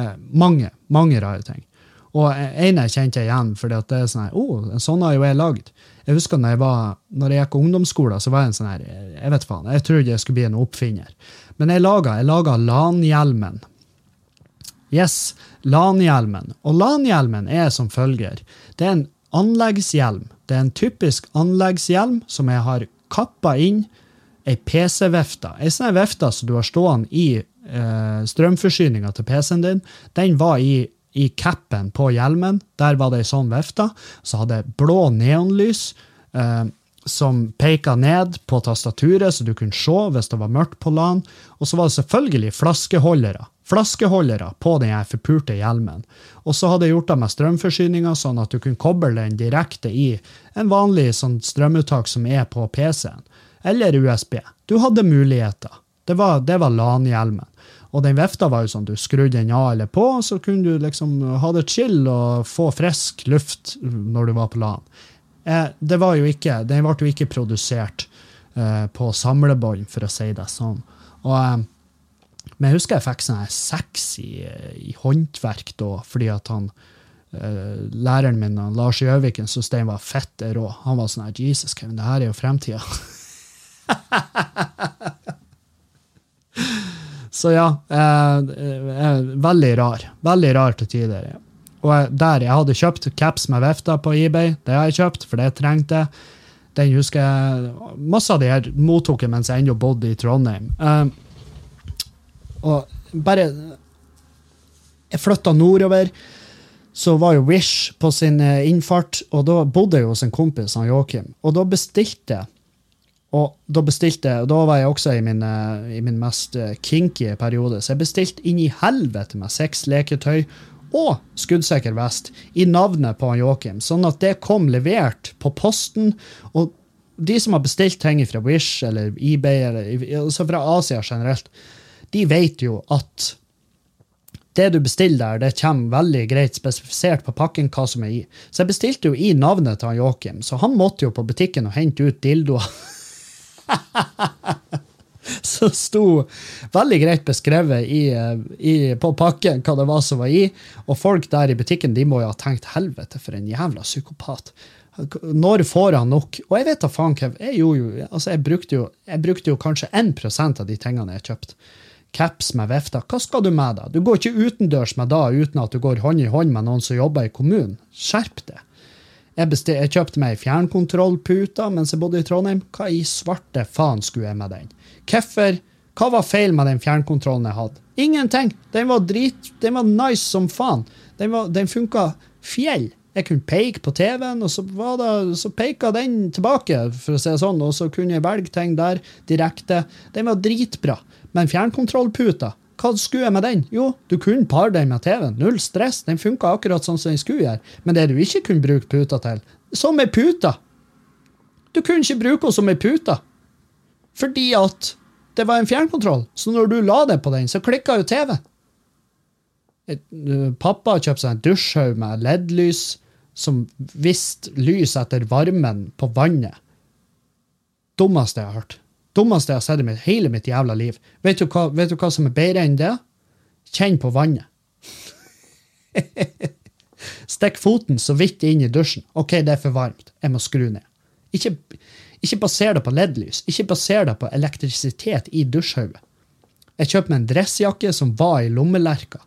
eh, mange, mange rare ting. Og en jeg kjente igjen, for det er sånn her, oh, sånn har jo jeg lagd. Jeg husker når jeg, var, når jeg gikk ungdomsskolen, så var jeg en sånn her Jeg vet faen, jeg trodde jeg skulle bli en oppfinner. Men jeg laga, jeg laga LAN-hjelmen Yes, LAN-hjelmen. Og LAN-hjelmen er som følger. Det er en anleggshjelm. Det er en typisk anleggshjelm som jeg har kappa inn ei PC-vifte. Ei sånn vifte som du har stående i eh, strømforsyninga til PC-en din, den var i, i capen på hjelmen. Der var det ei sånn vifte. Så hadde jeg blå neonlys. Eh, som peka ned på tastaturet, så du kunne se hvis det var mørkt på LAN. Og så var det selvfølgelig flaskeholdere flaskeholdere på den forpurte hjelmen. Og så hadde jeg gjort det med strømforsyninga, sånn at du kunne koble den direkte i en vanlig sånn strømuttak som er på PC-en, eller USB. Du hadde muligheter. Det var, det var LAN-hjelmen. Og den vifta var jo sånn, du skrudde den av eller på, så kunne du liksom ha det chill og få frisk luft når du var på LAN. Eh, det var jo ikke, Den ble jo ikke produsert eh, på samlebånd, for å si det sånn. Og eh, men jeg husker jeg fikk sånn seks i, i, håndverk da, fordi at han uh, læreren min, Lars Gjøviken, syntes den var fett rå. Han var sånn her Jesus, Kevin, det her er jo fremtida. Så ja, eh, eh, veldig rar. Veldig rar til tider. Og der jeg hadde kjøpt caps med vifta på eBay, det har jeg kjøpt, for det trengte jeg. Den husker jeg, Masse av de her mottok jeg mens jeg ennå bodde i Trondheim. Eh, og bare Jeg flytta nordover, så var jo Wish på sin eh, innfart, og da bodde jeg hos en kompis, han Joakim, og da bestilte jeg og da bestilte jeg, og da var jeg også i min, eh, i min mest eh, kinky periode, så jeg bestilte inn i helvete med seks leketøy og skuddsikker vest i navnet på Joakim, sånn at det kom levert på posten. Og de som har bestilt ting fra Wish eller eBay, eller altså fra Asia generelt, de vet jo at det du bestiller der, det kommer veldig greit spesifisert på pakken hva som er i. Så jeg bestilte jo i navnet til Joakim, så han måtte jo på butikken og hente ut dildoer. Så sto veldig greit beskrevet i, i, på pakken hva det var som var i. Og folk der i butikken de må jo ha tenkt helvete, for en jævla psykopat. Når får han nok? Og jeg vet da faen, Kev. Jeg, jo, altså jeg, brukte jo, jeg brukte jo kanskje 1% av de tingene jeg kjøpte caps med vifta. Hva skal du med da? Du går ikke utendørs med da uten at du går hånd i hånd med noen som jobber i kommunen. Skjerp deg. Jeg, jeg kjøpte meg fjernkontrollpute mens jeg bodde i Trondheim. Hva i svarte faen skulle jeg med den? Hvorfor? Hva var feil med den fjernkontrollen jeg hadde? Ingenting! Den var drit, den var nice som faen. Den, var, den funka fjell. Jeg kunne peke på TV-en, og så, det, så peka den tilbake, for å si det sånn, og så kunne jeg velge ting der direkte. Den var dritbra. Men fjernkontrollputa, hva skulle jeg med den? Jo, du kunne pare den med TV-en. Null stress. Den funka akkurat sånn som den skulle gjøre. Men det du ikke kunne bruke puta til, som ei pute Du kunne ikke bruke henne som ei pute. Fordi at det var en fjernkontroll. Så når du la deg på den, så klikka jo TV. Pappa kjøpte seg en dusjhaug med LED-lys som viste lys etter varmen på vannet. Dummeste jeg har hørt. Dummeste jeg har sett i hele mitt jævla liv. Vet du, hva, vet du hva som er bedre enn det? Kjenn på vannet. Stikk foten så vidt inn i dusjen. OK, det er for varmt. Jeg må skru ned. Ikke, ikke baser det på LED-lys. Ikke baser det på elektrisitet i dusjhodet. Jeg kjøpte meg en dressjakke som var i lommelerka.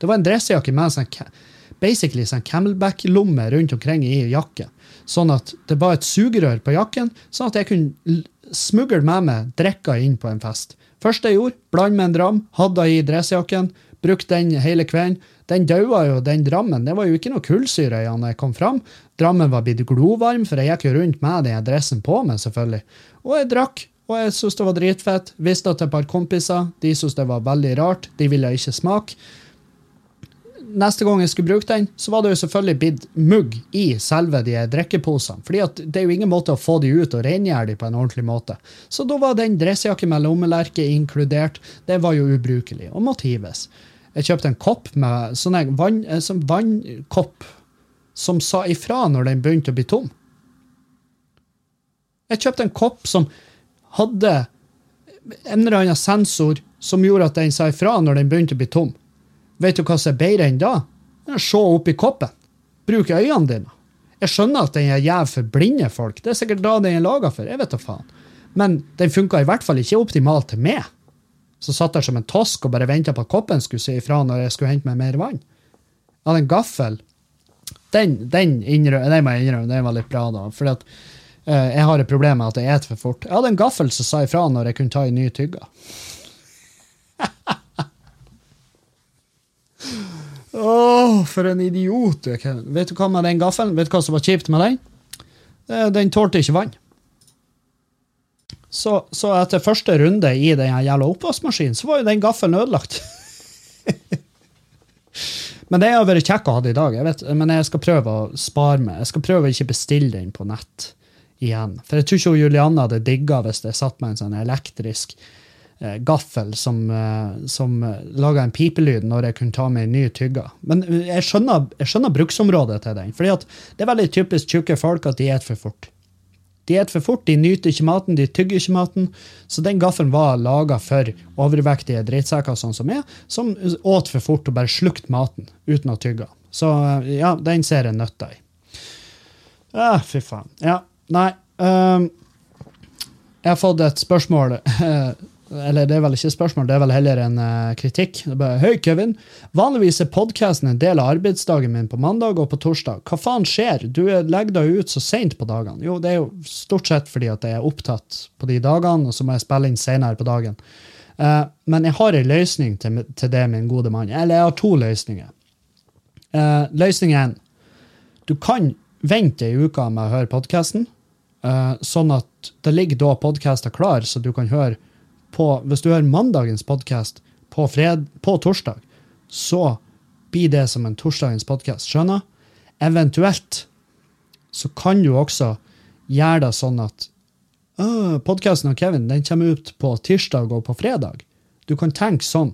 Det var en dressjakke med en sånn, basically sånn camelback-lomme rundt omkring i jakken. Sånn at det var et sugerør på jakken, sånn at jeg kunne smugle med meg drikka inn på en fest. Første jeg gjorde, bland med en dram, hadde i dressjakken, brukte den hele kvelden. Den daua jo, den drammen. Det var jo ikke noe kullsyre i den jeg kom fram. Drammen var blitt glovarm, for jeg gikk jo rundt med den dressen på meg, selvfølgelig. Og jeg drakk, og jeg syntes det var dritfett. Visste til et par kompiser. De syntes det var veldig rart. De ville ikke smake neste gang jeg skulle bruke den, så var det jo selvfølgelig blitt mugg i selve de drikkeposene. fordi det er jo ingen måte å få de ut og rengjøre de på en ordentlig måte. Så da var den dressjakken med lommelerke inkludert. Det var jo ubrukelig og måtte hives. Jeg kjøpte en kopp med sånn vann, sånn vannkopp som sa ifra når den begynte å bli tom. Jeg kjøpte en kopp som hadde en eller annen sensor som gjorde at den sa ifra når den begynte å bli tom. Vet du hva som er bedre enn da? Se opp i koppen. Bruk øynene dine. Jeg skjønner at den er gjev for blinde folk. Det er sikkert da den er laga for. jeg vet da faen. Men den funka i hvert fall ikke optimalt til meg. Så satt jeg som en tosk og bare venta på at koppen skulle si ifra når jeg skulle hente meg mer vann. Jeg hadde en gaffel. Den, den, innrøm, den må jeg innrømme, den var litt bra, da. For at, uh, jeg har et problem med at jeg spiser for fort. Jeg hadde en gaffel som sa ifra når jeg kunne ta en ny tygga. Åh, for en idiot Vet du hva med den gaffelen? Vet du hva som var kjipt med den? Eh, den tålte ikke vann. Så, så, etter første runde i den jævla oppvaskmaskinen, så var jo den gaffelen ødelagt. men det har vært kjekk å ha det i dag, jeg vet, men jeg skal prøve å spare meg. Jeg skal prøve å ikke bestille den på nett igjen. For jeg tror ikke Julianne hadde digga hvis jeg satt med en sånn elektrisk gaffel som, eh, som eh, laga en pipelyd når jeg kunne ta med en ny tygge. Men jeg skjønner, jeg skjønner bruksområdet til den. fordi det er veldig typisk tjukke folk at de spiser for fort. De spiser for fort, de nyter ikke maten, de tygger ikke maten. Så den gaffelen var laga for overvektige drittsekker sånn som meg, som åt for fort og bare slukte maten uten å tygge. Så ja, den ser jeg nøtta i. Ah, fy faen. Ja, nei. Um, jeg har fått et spørsmål Eller det er vel ikke et spørsmål, det er vel heller en uh, kritikk. Bare, Hei, Kevin. Vanligvis er podkasten en del av arbeidsdagen min på mandag og på torsdag. Hva faen skjer? Du legger deg ut så seint på dagene. Jo, det er jo stort sett fordi at jeg er opptatt på de dagene, og så må jeg spille inn senere på dagen. Uh, men jeg har en løsning til, til, det, min gode mann. Eller jeg har to løsninger. Uh, løsning én. Du kan vente ei uke med å høre podkasten, sånn at det ligger da podkaster klar, så du kan høre på, hvis du hører mandagens podkast på, på torsdag, så blir det som en torsdagens podkast. Skjønner? Eventuelt så kan du også gjøre det sånn at podkasten av Kevin den kommer ut på tirsdag og på fredag. Du kan tenke sånn.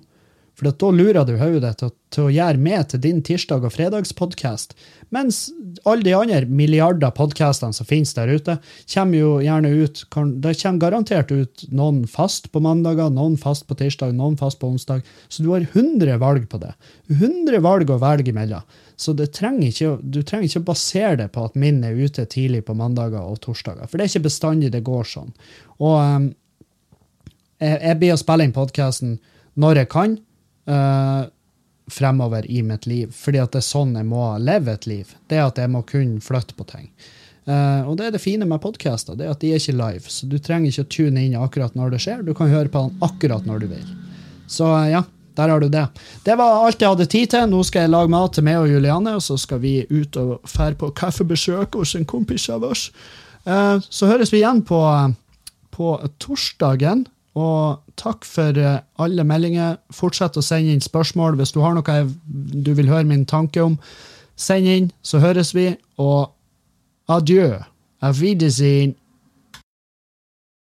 For da lurer du hodet ditt til, til, å gjøre med til din tirsdag- og fredagspodkast. Mens alle de andre milliarder podkastene som finnes der ute, kommer jo gjerne ut Det kommer garantert ut noen fast på mandager, noen fast på tirsdag, noen fast på onsdag. Så du har 100 valg på det. 100 valg å velge imellom. Så trenger ikke, du trenger ikke å basere det på at min er ute tidlig på mandager og torsdager. For det er ikke bestandig det går sånn. Og um, jeg, jeg blir å spille inn podkasten når jeg kan uh, fremover i mitt liv. Fordi at det er sånn jeg må leve et liv. Det er at jeg må kunne flytte på ting. Uh, og det er det fine med podkaster, det er at de er ikke live. Så du trenger ikke å tune inn akkurat når det skjer. Du kan høre på den akkurat når du vil. Så uh, ja, der har du det. Det var alt jeg hadde tid til. Nå skal jeg lage mat til meg og Juliane, og så skal vi ut og fære på kaffebesøk hos en kompis av oss. Så høres vi igjen på, på torsdagen. Og takk for eh, alle meldinger. Fortsett å sende inn spørsmål hvis du har noe du vil høre min tanke om. Send inn, så høres vi, og adjø. Auf Wiedersehen.